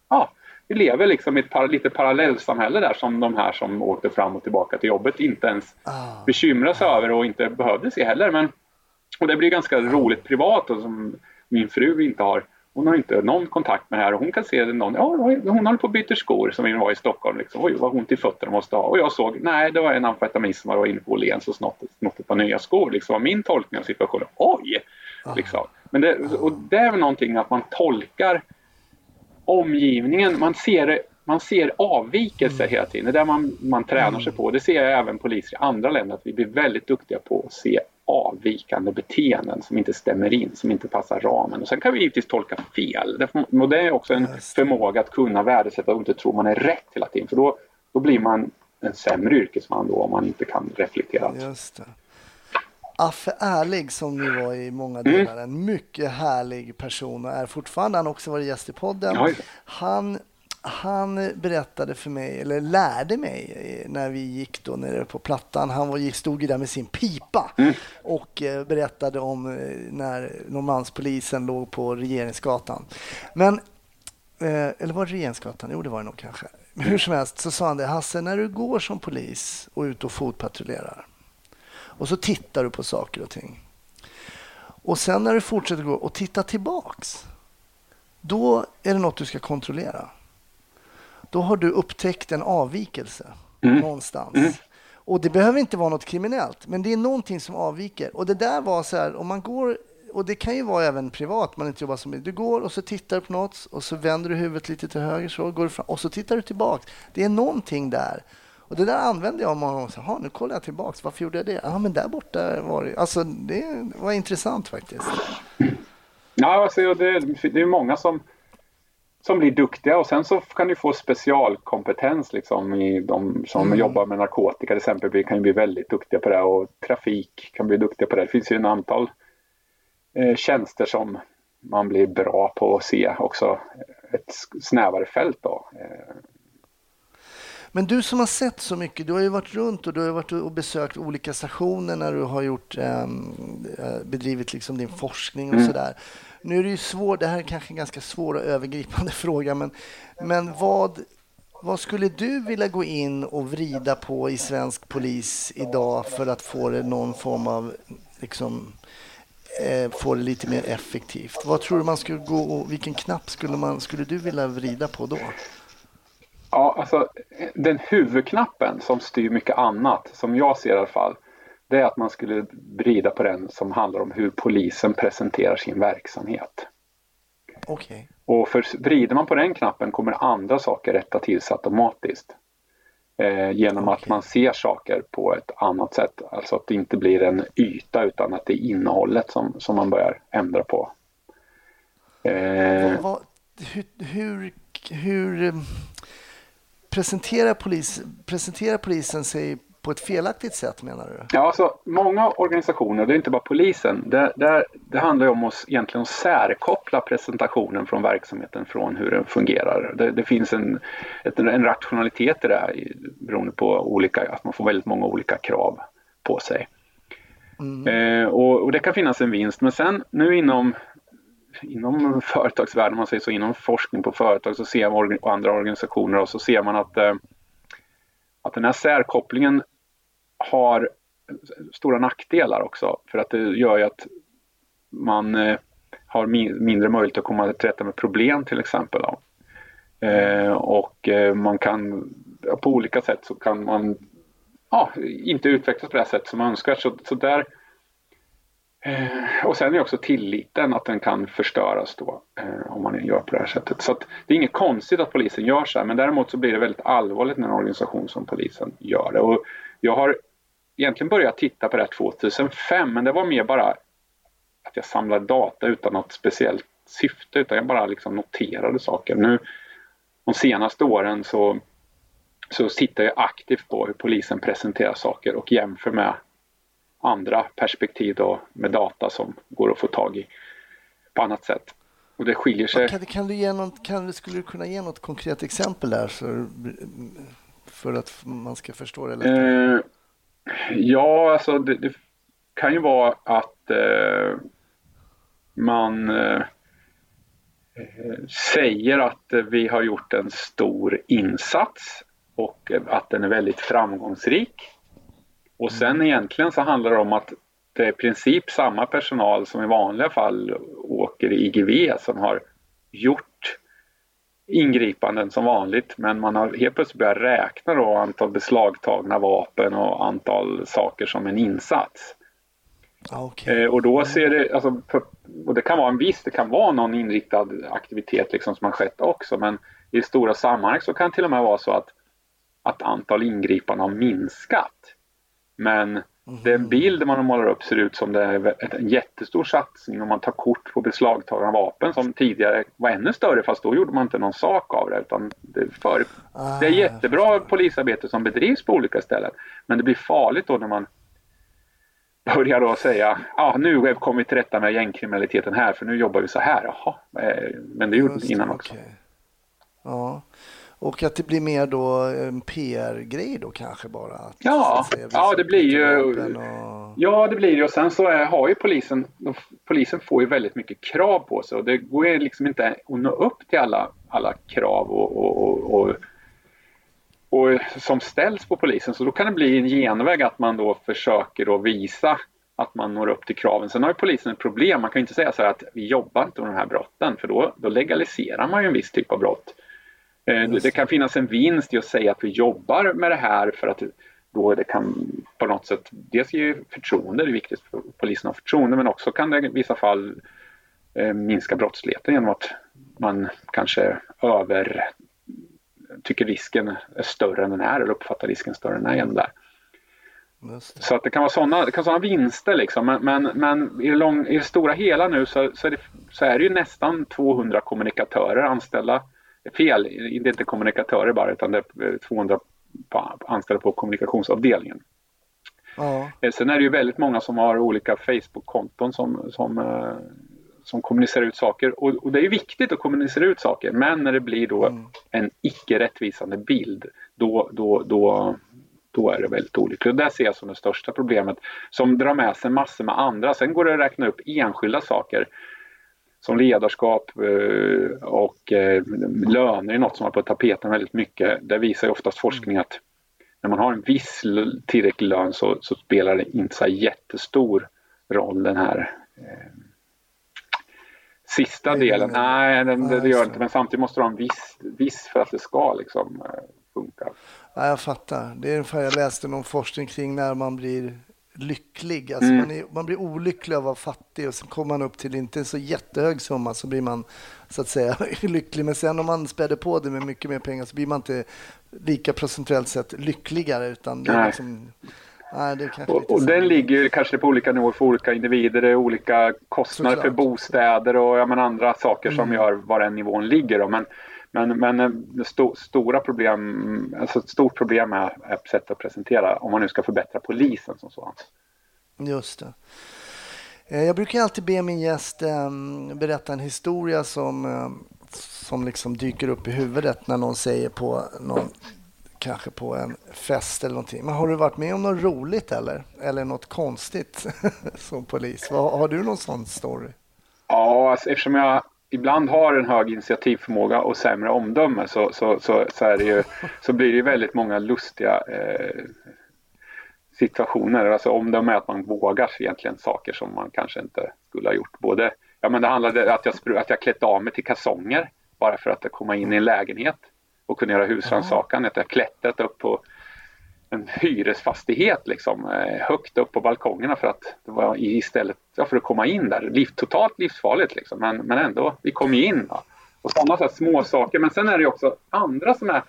ja, vi lever liksom i ett par, lite parallellsamhälle där som de här som åkte fram och tillbaka till jobbet inte ens ah. bekymrar sig över och inte behövde se heller. Men, och det blir ganska roligt privat och som min fru inte har hon har inte någon kontakt med det här och hon kan se det någon, ja, hon håller på att byta skor som vi var i Stockholm. Liksom. Oj, vad ont i fötterna måste ha. Och jag såg, nej, det var en amfetaminist som var inne på Åhléns och snott, snott ett par nya skor. Liksom var min tolkning av situationen. Oj! Liksom. Men det, och det är väl någonting att man tolkar omgivningen, man ser, man ser avvikelser mm. hela tiden. Det är där man, man tränar sig på. Det ser jag även poliser i andra länder, att vi blir väldigt duktiga på att se avvikande beteenden som inte stämmer in, som inte passar ramen. Och sen kan vi givetvis tolka fel. Och det är också en förmåga att kunna värdesätta och inte tro man är rätt hela tiden. För då, då blir man en sämre yrkesman då om man inte kan reflektera. Just det. Affe Ärlig som ni var i många mm. delar, mm. en mycket härlig person och är fortfarande. Han har också varit gäst i podden. Han han berättade för mig, eller lärde mig när vi gick då nere på Plattan. Han var, stod ju där med sin pipa mm. och eh, berättade om eh, när Norrmalmspolisen låg på Regeringsgatan. Men, eh, eller var det Regeringsgatan? Jo, det var det nog kanske. Hur som helst så sa han det, Hasse, när du går som polis och ut och fotpatrullerar och så tittar du på saker och ting. Och sen när du fortsätter gå och titta tillbaks, då är det något du ska kontrollera då har du upptäckt en avvikelse mm. någonstans. Mm. Och det behöver inte vara något kriminellt, men det är någonting som avviker. Och det där var så här, om man går, och det kan ju vara även privat, man inte jobbar som Du går och så tittar du på något och så vänder du huvudet lite till höger så går du fram, och så tittar du tillbaka. Det är någonting där. Och det där använde jag många gånger. Jaha, nu kollar jag tillbaka. Varför gjorde jag det? Ja, men där borta var det... Alltså, det var intressant faktiskt. Ja, alltså, det, det är många som som blir duktiga och sen så kan du få specialkompetens liksom i de som mm. jobbar med narkotika till exempel Vi kan ju bli väldigt duktiga på det och trafik kan bli duktiga på det. Det finns ju en antal eh, tjänster som man blir bra på att se också ett snävare fält då. Eh. Men du som har sett så mycket, du har ju varit runt och du har varit och besökt olika stationer när du har gjort, ehm, eh, bedrivit liksom din forskning och mm. sådär. Nu är det ju svårt, det här är kanske en ganska svår och övergripande (laughs) fråga, men, men vad, vad skulle du vilja gå in och vrida på i svensk polis idag för att få det någon form av, liksom, eh, få det lite mer effektivt? Vad tror du man skulle gå och vilken knapp skulle, man, skulle du vilja vrida på då? Ja, alltså den huvudknappen som styr mycket annat, som jag ser i alla fall, det är att man skulle vrida på den som handlar om hur polisen presenterar sin verksamhet. Okay. Och för vrider man på den knappen kommer andra saker rätta till sig automatiskt. Eh, genom okay. att man ser saker på ett annat sätt. Alltså att det inte blir en yta utan att det är innehållet som, som man börjar ändra på. Eh, vad, vad, hur, hur, hur presenterar, polis, presenterar polisen sig på ett felaktigt sätt menar du? Ja, alltså många organisationer, det är inte bara polisen, det, det, det handlar ju om att egentligen särkoppla presentationen från verksamheten från hur den fungerar. Det, det finns en, ett, en rationalitet i det här beroende på olika, att man får väldigt många olika krav på sig. Mm. Eh, och, och, det kan finnas en vinst, men sen nu inom inom företagsvärlden, man säger så, inom forskning på företag så ser man och andra organisationer och så ser man att eh, att den här särkopplingen har stora nackdelar också för att det gör ju att man eh, har mindre möjlighet att komma till rätta med problem till exempel. Eh, och eh, man kan på olika sätt så kan man ja, inte utvecklas på det sätt som önskvärt. Så, så där, Eh, och sen är också tilliten att den kan förstöras då eh, om man gör på det här sättet. Så det är inget konstigt att polisen gör så här men däremot så blir det väldigt allvarligt när en organisation som polisen gör det. Och jag har egentligen börjat titta på det här 2005 men det var mer bara att jag samlade data utan något speciellt syfte utan jag bara liksom noterade saker. Nu de senaste åren så, så tittar jag aktivt på hur polisen presenterar saker och jämför med andra perspektiv då med data som går att få tag i på annat sätt. Och det skiljer sig. Kan, kan du ge något, kan, skulle du kunna ge något konkret exempel där för, för att man ska förstå det lättare? Eh, Ja, alltså det, det kan ju vara att eh, man eh, eh, säger att vi har gjort en stor insats och att den är väldigt framgångsrik. Och sen mm. egentligen så handlar det om att det är i princip samma personal som i vanliga fall åker i IGV som har gjort ingripanden som vanligt men man har helt plötsligt börjat räkna då antal beslagtagna vapen och antal saker som en insats. Okay. Eh, och då ser det, alltså, och det kan vara en viss, det kan vara någon inriktad aktivitet liksom som har skett också men i stora sammanhang så kan det till och med vara så att, att antal ingripanden har minskat. Men Mm. Den bild man målar upp ser ut som det är en jättestor satsning om man tar kort på beslagtagna vapen som tidigare var ännu större fast då gjorde man inte någon sak av det. Utan det, för, det är ah, jättebra polisarbete som bedrivs på olika ställen men det blir farligt då när man börjar då säga ja nu har vi till rätta med gängkriminaliteten här för nu jobbar vi så här. Jaha, eh, men det gjorde vi innan också. Okay. Ja. Och att det blir mer då en PR-grej då kanske bara? Att, ja, säga, ja det blir ju. Och... Ja, det blir det. Och sen så är, har ju polisen, polisen får ju väldigt mycket krav på sig och det går ju liksom inte att nå upp till alla, alla krav och, och, och, och, som ställs på polisen. Så då kan det bli en genväg att man då försöker att visa att man når upp till kraven. Sen har ju polisen ett problem. Man kan ju inte säga så här att vi jobbar inte med de här brotten för då, då legaliserar man ju en viss typ av brott. Eh, det kan finnas en vinst i att säga att vi jobbar med det här för att då det kan på något sätt, dels ge förtroende, det är viktigt för polisen att ha förtroende, men också kan det i vissa fall eh, minska brottsligheten genom att man kanske över tycker risken är större än den är eller uppfattar risken större än den är det. Så att det kan vara sådana, det kan vara sådana vinster liksom. Men, men, men i, det lång, i det stora hela nu så, så, är det, så är det ju nästan 200 kommunikatörer anställda fel, det är inte kommunikatörer bara utan det är 200 anställda på kommunikationsavdelningen. Ja. Eh, sen är det ju väldigt många som har olika Facebook-konton som, som, eh, som kommunicerar ut saker och, och, det är viktigt att kommunicera ut saker men när det blir då mm. en icke rättvisande bild då, då, då, då är det väldigt olyckligt. Och det ser jag som det största problemet som drar med sig massor med andra. Sen går det att räkna upp enskilda saker som ledarskap eh, och eh, löner är något som har på tapeten väldigt mycket. Där visar ju oftast forskning att när man har en viss tillräcklig lön så, så spelar det inte så jättestor roll den här eh, sista delen. Nej, den, det, det gör det inte men samtidigt måste du ha en viss, viss för att det ska liksom funka. Ja, jag fattar. Det är ungefär jag läste någon forskning kring när man blir lycklig. Alltså mm. man, är, man, blir olycklig av att vara fattig och sen kommer man upp till inte en så jättehög summa så blir man så att säga (laughs) lycklig. Men sen om man späder på det med mycket mer pengar så blir man inte lika procentuellt sett lyckligare utan det är liksom Nej, och, och den ligger kanske på olika nivåer för olika individer. Det är olika kostnader Såklart. för bostäder och ja, andra saker mm. som gör var den nivån ligger. Då. Men, men, men eh, st stora problem, alltså ett stort problem är, är sätt att presentera om man nu ska förbättra polisen som sådant. Just det. Eh, jag brukar alltid be min gäst ehm, berätta en historia som, ehm, som liksom dyker upp i huvudet när någon säger på någon, kanske på en fest eller någonting. Men har du varit med om något roligt eller? Eller något konstigt (laughs) som polis? Har du någon sån story? Ja, alltså, eftersom jag ibland har en hög initiativförmåga och sämre omdöme så, så, så, så, ju, (laughs) så blir det väldigt många lustiga eh, situationer. Alltså omdöme är att man vågar egentligen saker som man kanske inte skulle ha gjort. Både, ja men det handlade om att jag, att jag klätt av mig till kalsonger bara för att komma in i en lägenhet och kunna göra husrannsakan. Att jag klättrat upp på en hyresfastighet liksom, eh, högt upp på balkongerna för att det var istället ja, för att komma in där. Liv, totalt livsfarligt liksom, men, men ändå, vi kom ju in. Va? Och sådana så små saker. Men sen är det också andra som är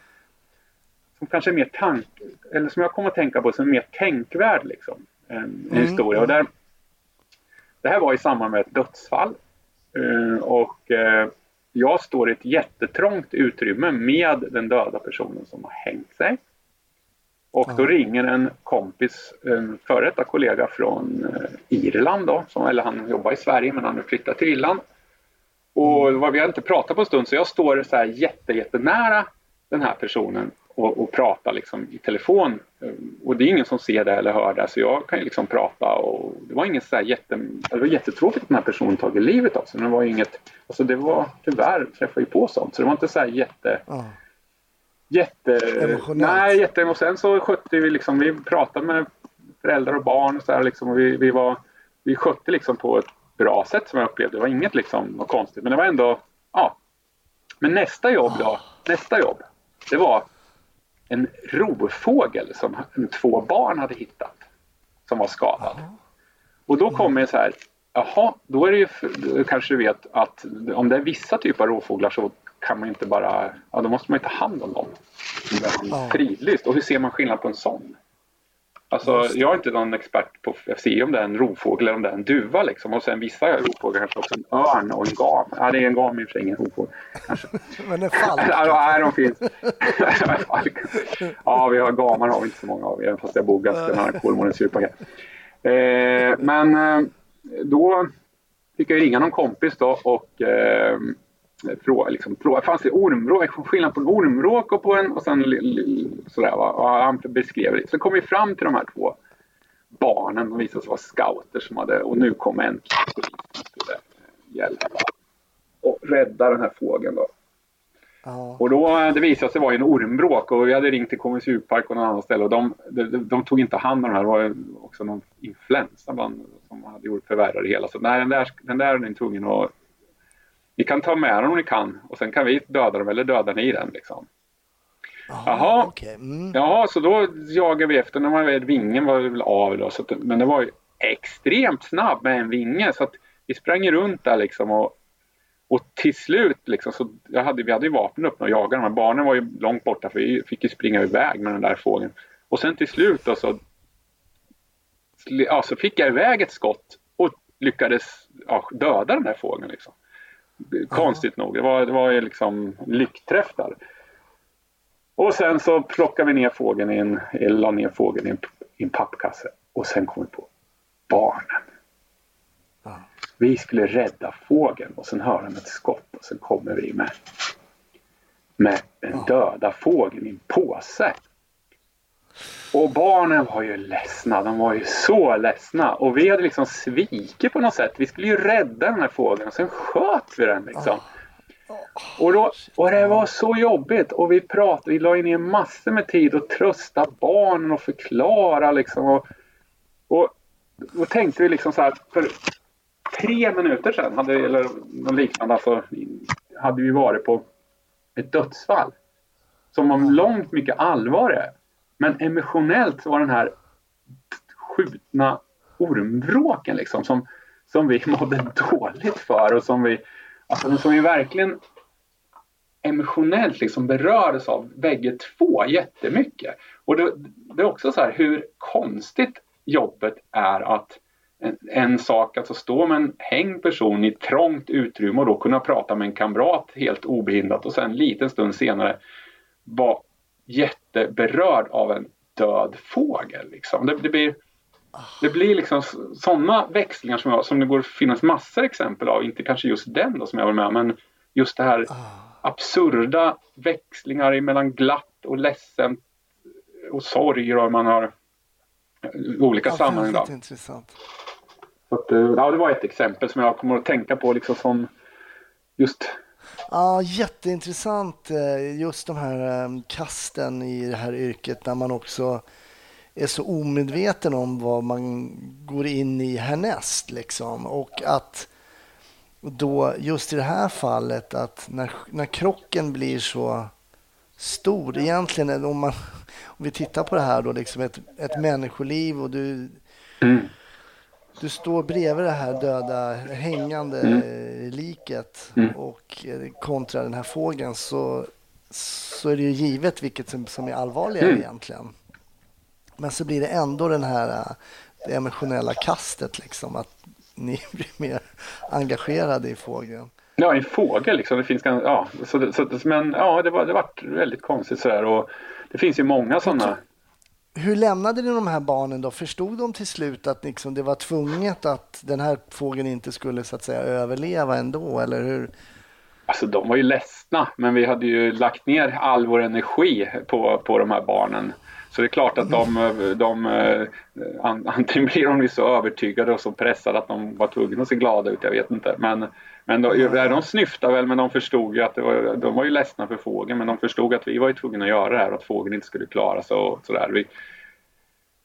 som kanske är mer tank, eller som jag kommer att tänka på som är mer tänkvärd liksom. En, mm. historia. Och där, det här var i samband med ett dödsfall. Uh, och uh, jag står i ett jättetrångt utrymme med den döda personen som har hängt sig. Och då ringer en kompis, en före detta kollega från eh, Irland då, som, eller han jobbar i Sverige men han har flyttat till Irland. Och mm. vi har inte pratat på en stund så jag står så här jätte, jättenära den här personen. och, och prata liksom i telefon. Och det är ingen som ser det eller hör det så jag kan ju liksom prata och det var inget så här jätte... Det var jättetråkigt att den här personen tagit livet av sig. Men det var inget... Alltså det var tyvärr träffade ju på sånt så det var inte så här jätte... Jätte... Emotionellt? Nej, jätte... Och sen så skötte vi liksom, vi pratade med föräldrar och barn och så här liksom och vi, vi var... Vi skötte liksom på ett bra sätt som jag upplevde. Det var inget liksom något konstigt men det var ändå... Ja. Men nästa jobb då, nästa jobb det var en rovfågel som två barn hade hittat som var skadad. Och då kommer det så här, jaha, då är det ju, kanske du vet att om det är vissa typer av rovfåglar så kan man inte bara, ja då måste man ju ta hand om dem. Fridlyst. Och hur ser man skillnad på en sån? Alltså, jag är inte någon expert på FCI om det är en rovfågel eller om det är en duva. Liksom. Och sen vissa rovfåglar kanske också en örn och en gam. Ja, det är en gam i och för sig, ingen rovfågel. (laughs) Men en falk? ja, de finns. ja, vi har gamar har vi inte så många av, även fast jag bor ganska nära Kolmårdens djupa. Eh, men eh, då fick jag ringa någon kompis då och eh, fråga, liksom, fråga, fanns det ormvråk, skillnad på en ormvråk och på en och sen sådär va. Och han beskrev det. Så kom vi fram till de här två barnen. De visade sig vara scouter som hade, och nu kom en polis som skulle hjälpa och rädda den här fågeln då. Ja. Och då, det visade sig vara en ormvråk och vi hade ringt till KMS djurpark och någon annan ställe och de, de, de, tog inte hand om det här. Det var också någon influensa bland, som hade gjort förvärrat det hela. Så nej, den där, den där är ni tvungen att ni kan ta med den om ni kan och sen kan vi döda dem eller döda ni den. Liksom. Aha, Jaha, okay. mm. Jaha, så då jagade vi efter när man vet, vingen var väl av då, så att, men det var ju extremt snabb med en vinge så att vi sprang runt där liksom och, och till slut liksom så jag hade, vi hade ju vapen uppe och jagade de här barnen var ju långt borta för vi fick ju springa iväg med den där fågeln. Och sen till slut då så, ja, så fick jag iväg ett skott och lyckades ja, döda den där fågeln liksom. Konstigt nog. Det var, det var liksom lyckträff där. Och sen så plockade vi ner fågeln i en, eller la ner fågeln i en, i en pappkasse. Och sen kom vi på barnen. Vi skulle rädda fågeln och sen hör de ett skott och sen kommer vi med, med den döda fågeln i en påse. Och barnen var ju ledsna, de var ju så ledsna. Och vi hade liksom svikit på något sätt. Vi skulle ju rädda den här fågeln och sen sköt vi den liksom. Och, då, och det var så jobbigt och vi pratade, vi la ner massor med tid och trösta barnen och förklara liksom. Och, och då tänkte vi liksom så här, för tre minuter sedan, hade, eller något liknande, alltså, hade vi varit på ett dödsfall. Som var långt mycket allvarligare. Men emotionellt var den här skjutna ormvråken liksom som, som vi (laughs) mådde dåligt för och som vi, alltså, som vi verkligen emotionellt liksom berördes av bägge två jättemycket. Och det, det är också så här hur konstigt jobbet är att en, en, sak, alltså stå med en hängd person i ett trångt utrymme och då kunna prata med en kamrat helt obehindrat och sen en liten stund senare vara jätteberörd av en död fågel. Liksom. Det, det, blir, det blir liksom sådana växlingar som, jag, som det går att finnas massor exempel av. Inte kanske just den då som jag var med men just det här ah. absurda växlingar mellan glatt och ledsen och sorg och man har olika ja, sammanhang. Då. Intressant. Så att, eh, ja, det var ett exempel som jag kommer att tänka på liksom som just Ja, jätteintressant eh, just de här eh, kasten i det här yrket när man också är så omedveten om vad man går in i härnäst. Liksom. Och att då just i det här fallet att när, när krocken blir så stor, egentligen om, man, om vi tittar på det här då, liksom ett, ett människoliv och du mm du står bredvid det här döda hängande mm. liket mm. och eh, kontra den här fågeln så, så är det ju givet vilket som, som är allvarligare mm. egentligen. Men så blir det ändå den här eh, det emotionella kastet liksom att ni (laughs) blir mer engagerade i fågeln. Ja, en fågel liksom. Det finns, ja, så, så, men ja, det var, det var väldigt konstigt sådär och det finns ju många sådana hur lämnade ni de här barnen då? Förstod de till slut att liksom det var tvunget att den här fågeln inte skulle så att säga överleva ändå? Eller hur? Alltså de var ju ledsna, men vi hade ju lagt ner all vår energi på, på de här barnen. Så det är klart att de, de, de antingen blir de så övertygade och så pressade att de var tvungna att se glada ut, jag vet inte. Men, men de, de snyftade väl, men de förstod ju att var, de var ju ledsna för fågeln, men de förstod att vi var ju tvungna att göra det här och att fågeln inte skulle klara sig och sådär. Vi,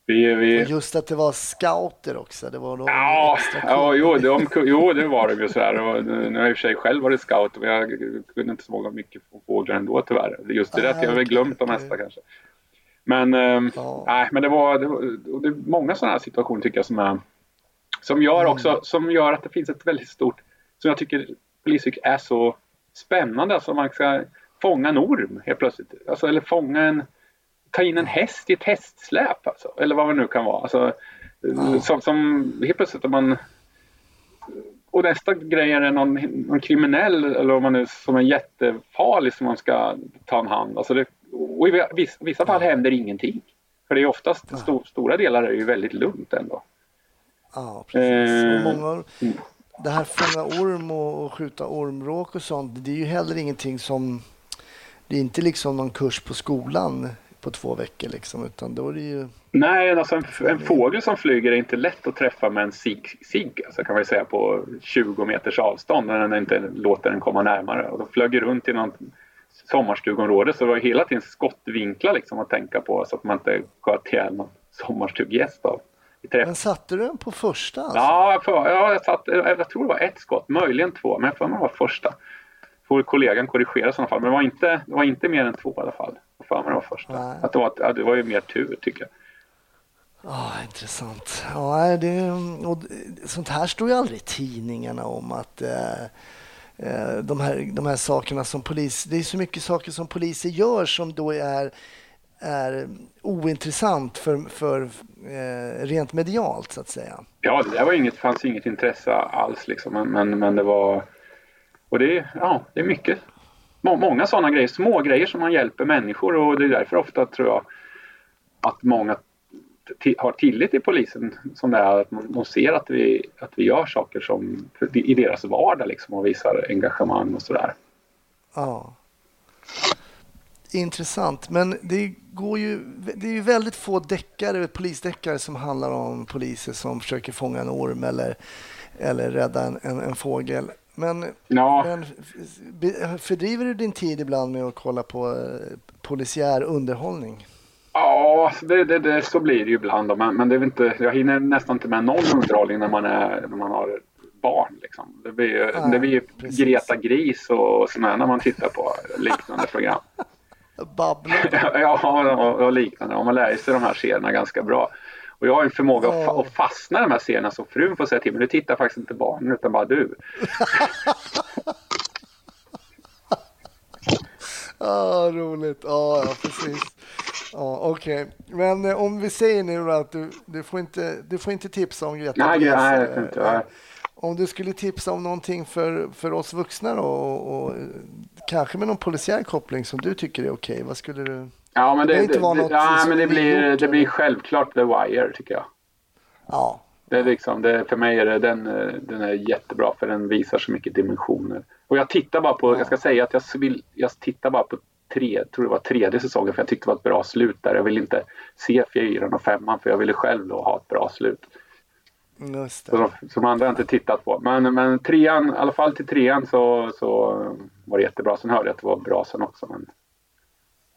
vi, vi... Just att det var scouter också. Det var ja, ja jo, de, jo, det var det ju sådär. Och nu har jag i och för sig själv varit scout och jag kunde inte så många mycket fåglar ändå tyvärr. Just det, ah, att jag har väl glömt de mesta kanske. Men, eh, ja. nej, men det var, det var det är många sådana här situationer tycker jag som är som gör mm. också, som gör att det finns ett väldigt stort, som jag tycker polisyrket är så spännande. Alltså man ska fånga en orm helt plötsligt. Alltså, eller fånga en, ta in en häst i ett hästsläp. Alltså, eller vad det nu kan vara. Alltså, mm. som, som helt plötsligt om man och nästa grej är någon, någon kriminell eller om man är som är jättefarlig som man ska ta en hand. Alltså det, och i vissa, fall händer ingenting. För det är oftast ja. st stora delar är ju väldigt lugnt ändå. Ja, precis. Eh, många, mm. det här fånga orm och, och skjuta ormråk och sånt, det är ju heller ingenting som... Det är inte liksom någon kurs på skolan på två veckor liksom, utan då är det ju... Nej, alltså en, en fågel som flyger är inte lätt att träffa med en sig, sig alltså kan man säga på 20 meters avstånd när den inte låter den komma närmare. Och då flög runt i någon sommarstugområde så det var hela tiden skottvinklar liksom att tänka på så att man inte sköt ihjäl någon sommarstuggäst av. Men satte du den på första? Alltså? Ja, för, ja jag, satt, jag tror det var ett skott, möjligen två, men jag får mig var första. Får kollegan korrigera i sådana fall, men det var inte, det var inte mer än två i alla fall. Jag för mig det var första. Att det, var, ja, det var ju mer tur tycker jag. Oh, intressant. Ja, det, och sånt här står ju aldrig i tidningarna om att eh, Eh, de, här, de här sakerna som polis... Det är så mycket saker som poliser gör som då är, är ointressant för, för eh, rent medialt så att säga. Ja, det där var inget, fanns inget intresse alls liksom, men, men, men det var... Och det, ja, det är mycket. Många sådana grejer, små grejer som man hjälper människor och det är därför ofta tror jag att många har tillit till polisen som det är att de ser att vi, att vi gör saker som i deras vardag liksom och visar engagemang och sådär. Ja. Intressant, men det går ju, det är ju väldigt få deckare, polisdeckare som handlar om poliser som försöker fånga en orm eller, eller rädda en, en, en fågel. Men, ja. men fördriver du din tid ibland med att kolla på eh, polisiär underhållning? Ja, det, det, det, så blir det ju ibland. Då. Men, men det är inte, jag hinner nästan inte med någon underhållning när man, är, när man har barn. Liksom. Det blir, ja, det blir Greta Gris och sådana när man tittar på liknande program. (laughs) Babbla. (laughs) ja, och, och liknande. Och man lär sig de här serierna ganska bra. Och jag har en förmåga oh. att, fa att fastna i de här serierna så frun får säga till mig, nu tittar faktiskt inte barnen utan bara du. (laughs) ah, roligt. Ah, ja, precis. Ja, Okej, okay. men eh, om vi säger nu att du, du, får inte, du får inte tipsa om Greta Nej, nej, jag inte. Nej. Om du skulle tipsa om någonting för, för oss vuxna då, och, och kanske med någon polisiär koppling som du tycker är okej, vad skulle du? Ja, men det, det, det, ja, men det blir, gjort, det blir självklart The Wire tycker jag. Ja. Det är liksom, det, för mig är det, den, den är jättebra för den visar så mycket dimensioner. Och jag tittar bara på, ja. jag ska säga att jag, vill, jag tittar bara på tre, tror det var tredje säsongen för jag tyckte det var ett bra slut där. Jag ville inte se fyran och femman för jag ville själv då ha ett bra slut. Just det. Så, som andra inte tittat på. Men, men trean, i alla fall till trean så, så var det jättebra. Sen hörde jag att det var bra sen också. Men...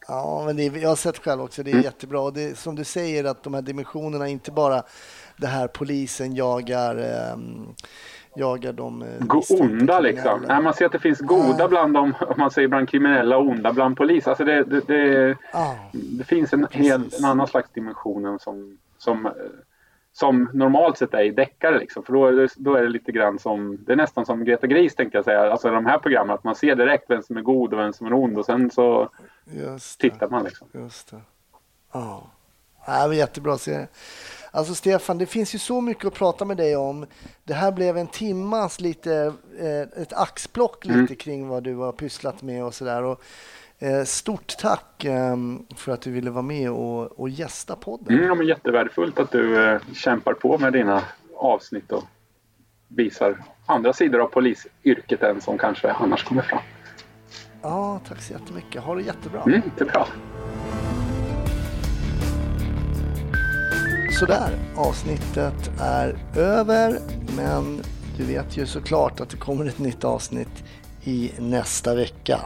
Ja, men det, jag har sett själv också. Det är mm. jättebra. Och det, som du säger att de här dimensionerna, inte bara det här polisen jagar eh, jagar de eh, onda liksom. Nej, man ser att det finns goda bland dem, om man säger bland kriminella och onda bland polis. Alltså det, det, det, ah, det finns en, hel, en annan slags dimension som, som, som normalt sett är i deckare. Liksom. För då är, det, då är det lite grann som, det är nästan som Greta Gris tänkte jag säga, alltså de här programmen, att man ser direkt vem som är god och vem som är ond och sen så tittar man liksom. Just det. Ja, ah. det jättebra serie. Alltså Stefan, det finns ju så mycket att prata med dig om. Det här blev en timmas lite, eh, ett axplock lite mm. kring vad du har pysslat med och sådär. Eh, stort tack eh, för att du ville vara med och, och gästa podden. Mm, ja, men jättevärdefullt att du eh, kämpar på med dina avsnitt och visar andra sidor av polisyrket än som kanske annars kommer fram. Ja, tack så jättemycket. Ha det jättebra. Mm, det är bra. Sådär, avsnittet är över. Men du vet ju såklart att det kommer ett nytt avsnitt i nästa vecka.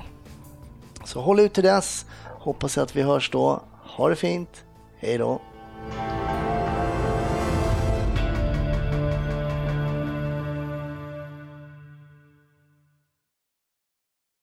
Så håll ut till dess. Hoppas att vi hörs då. Ha det fint. Hej då.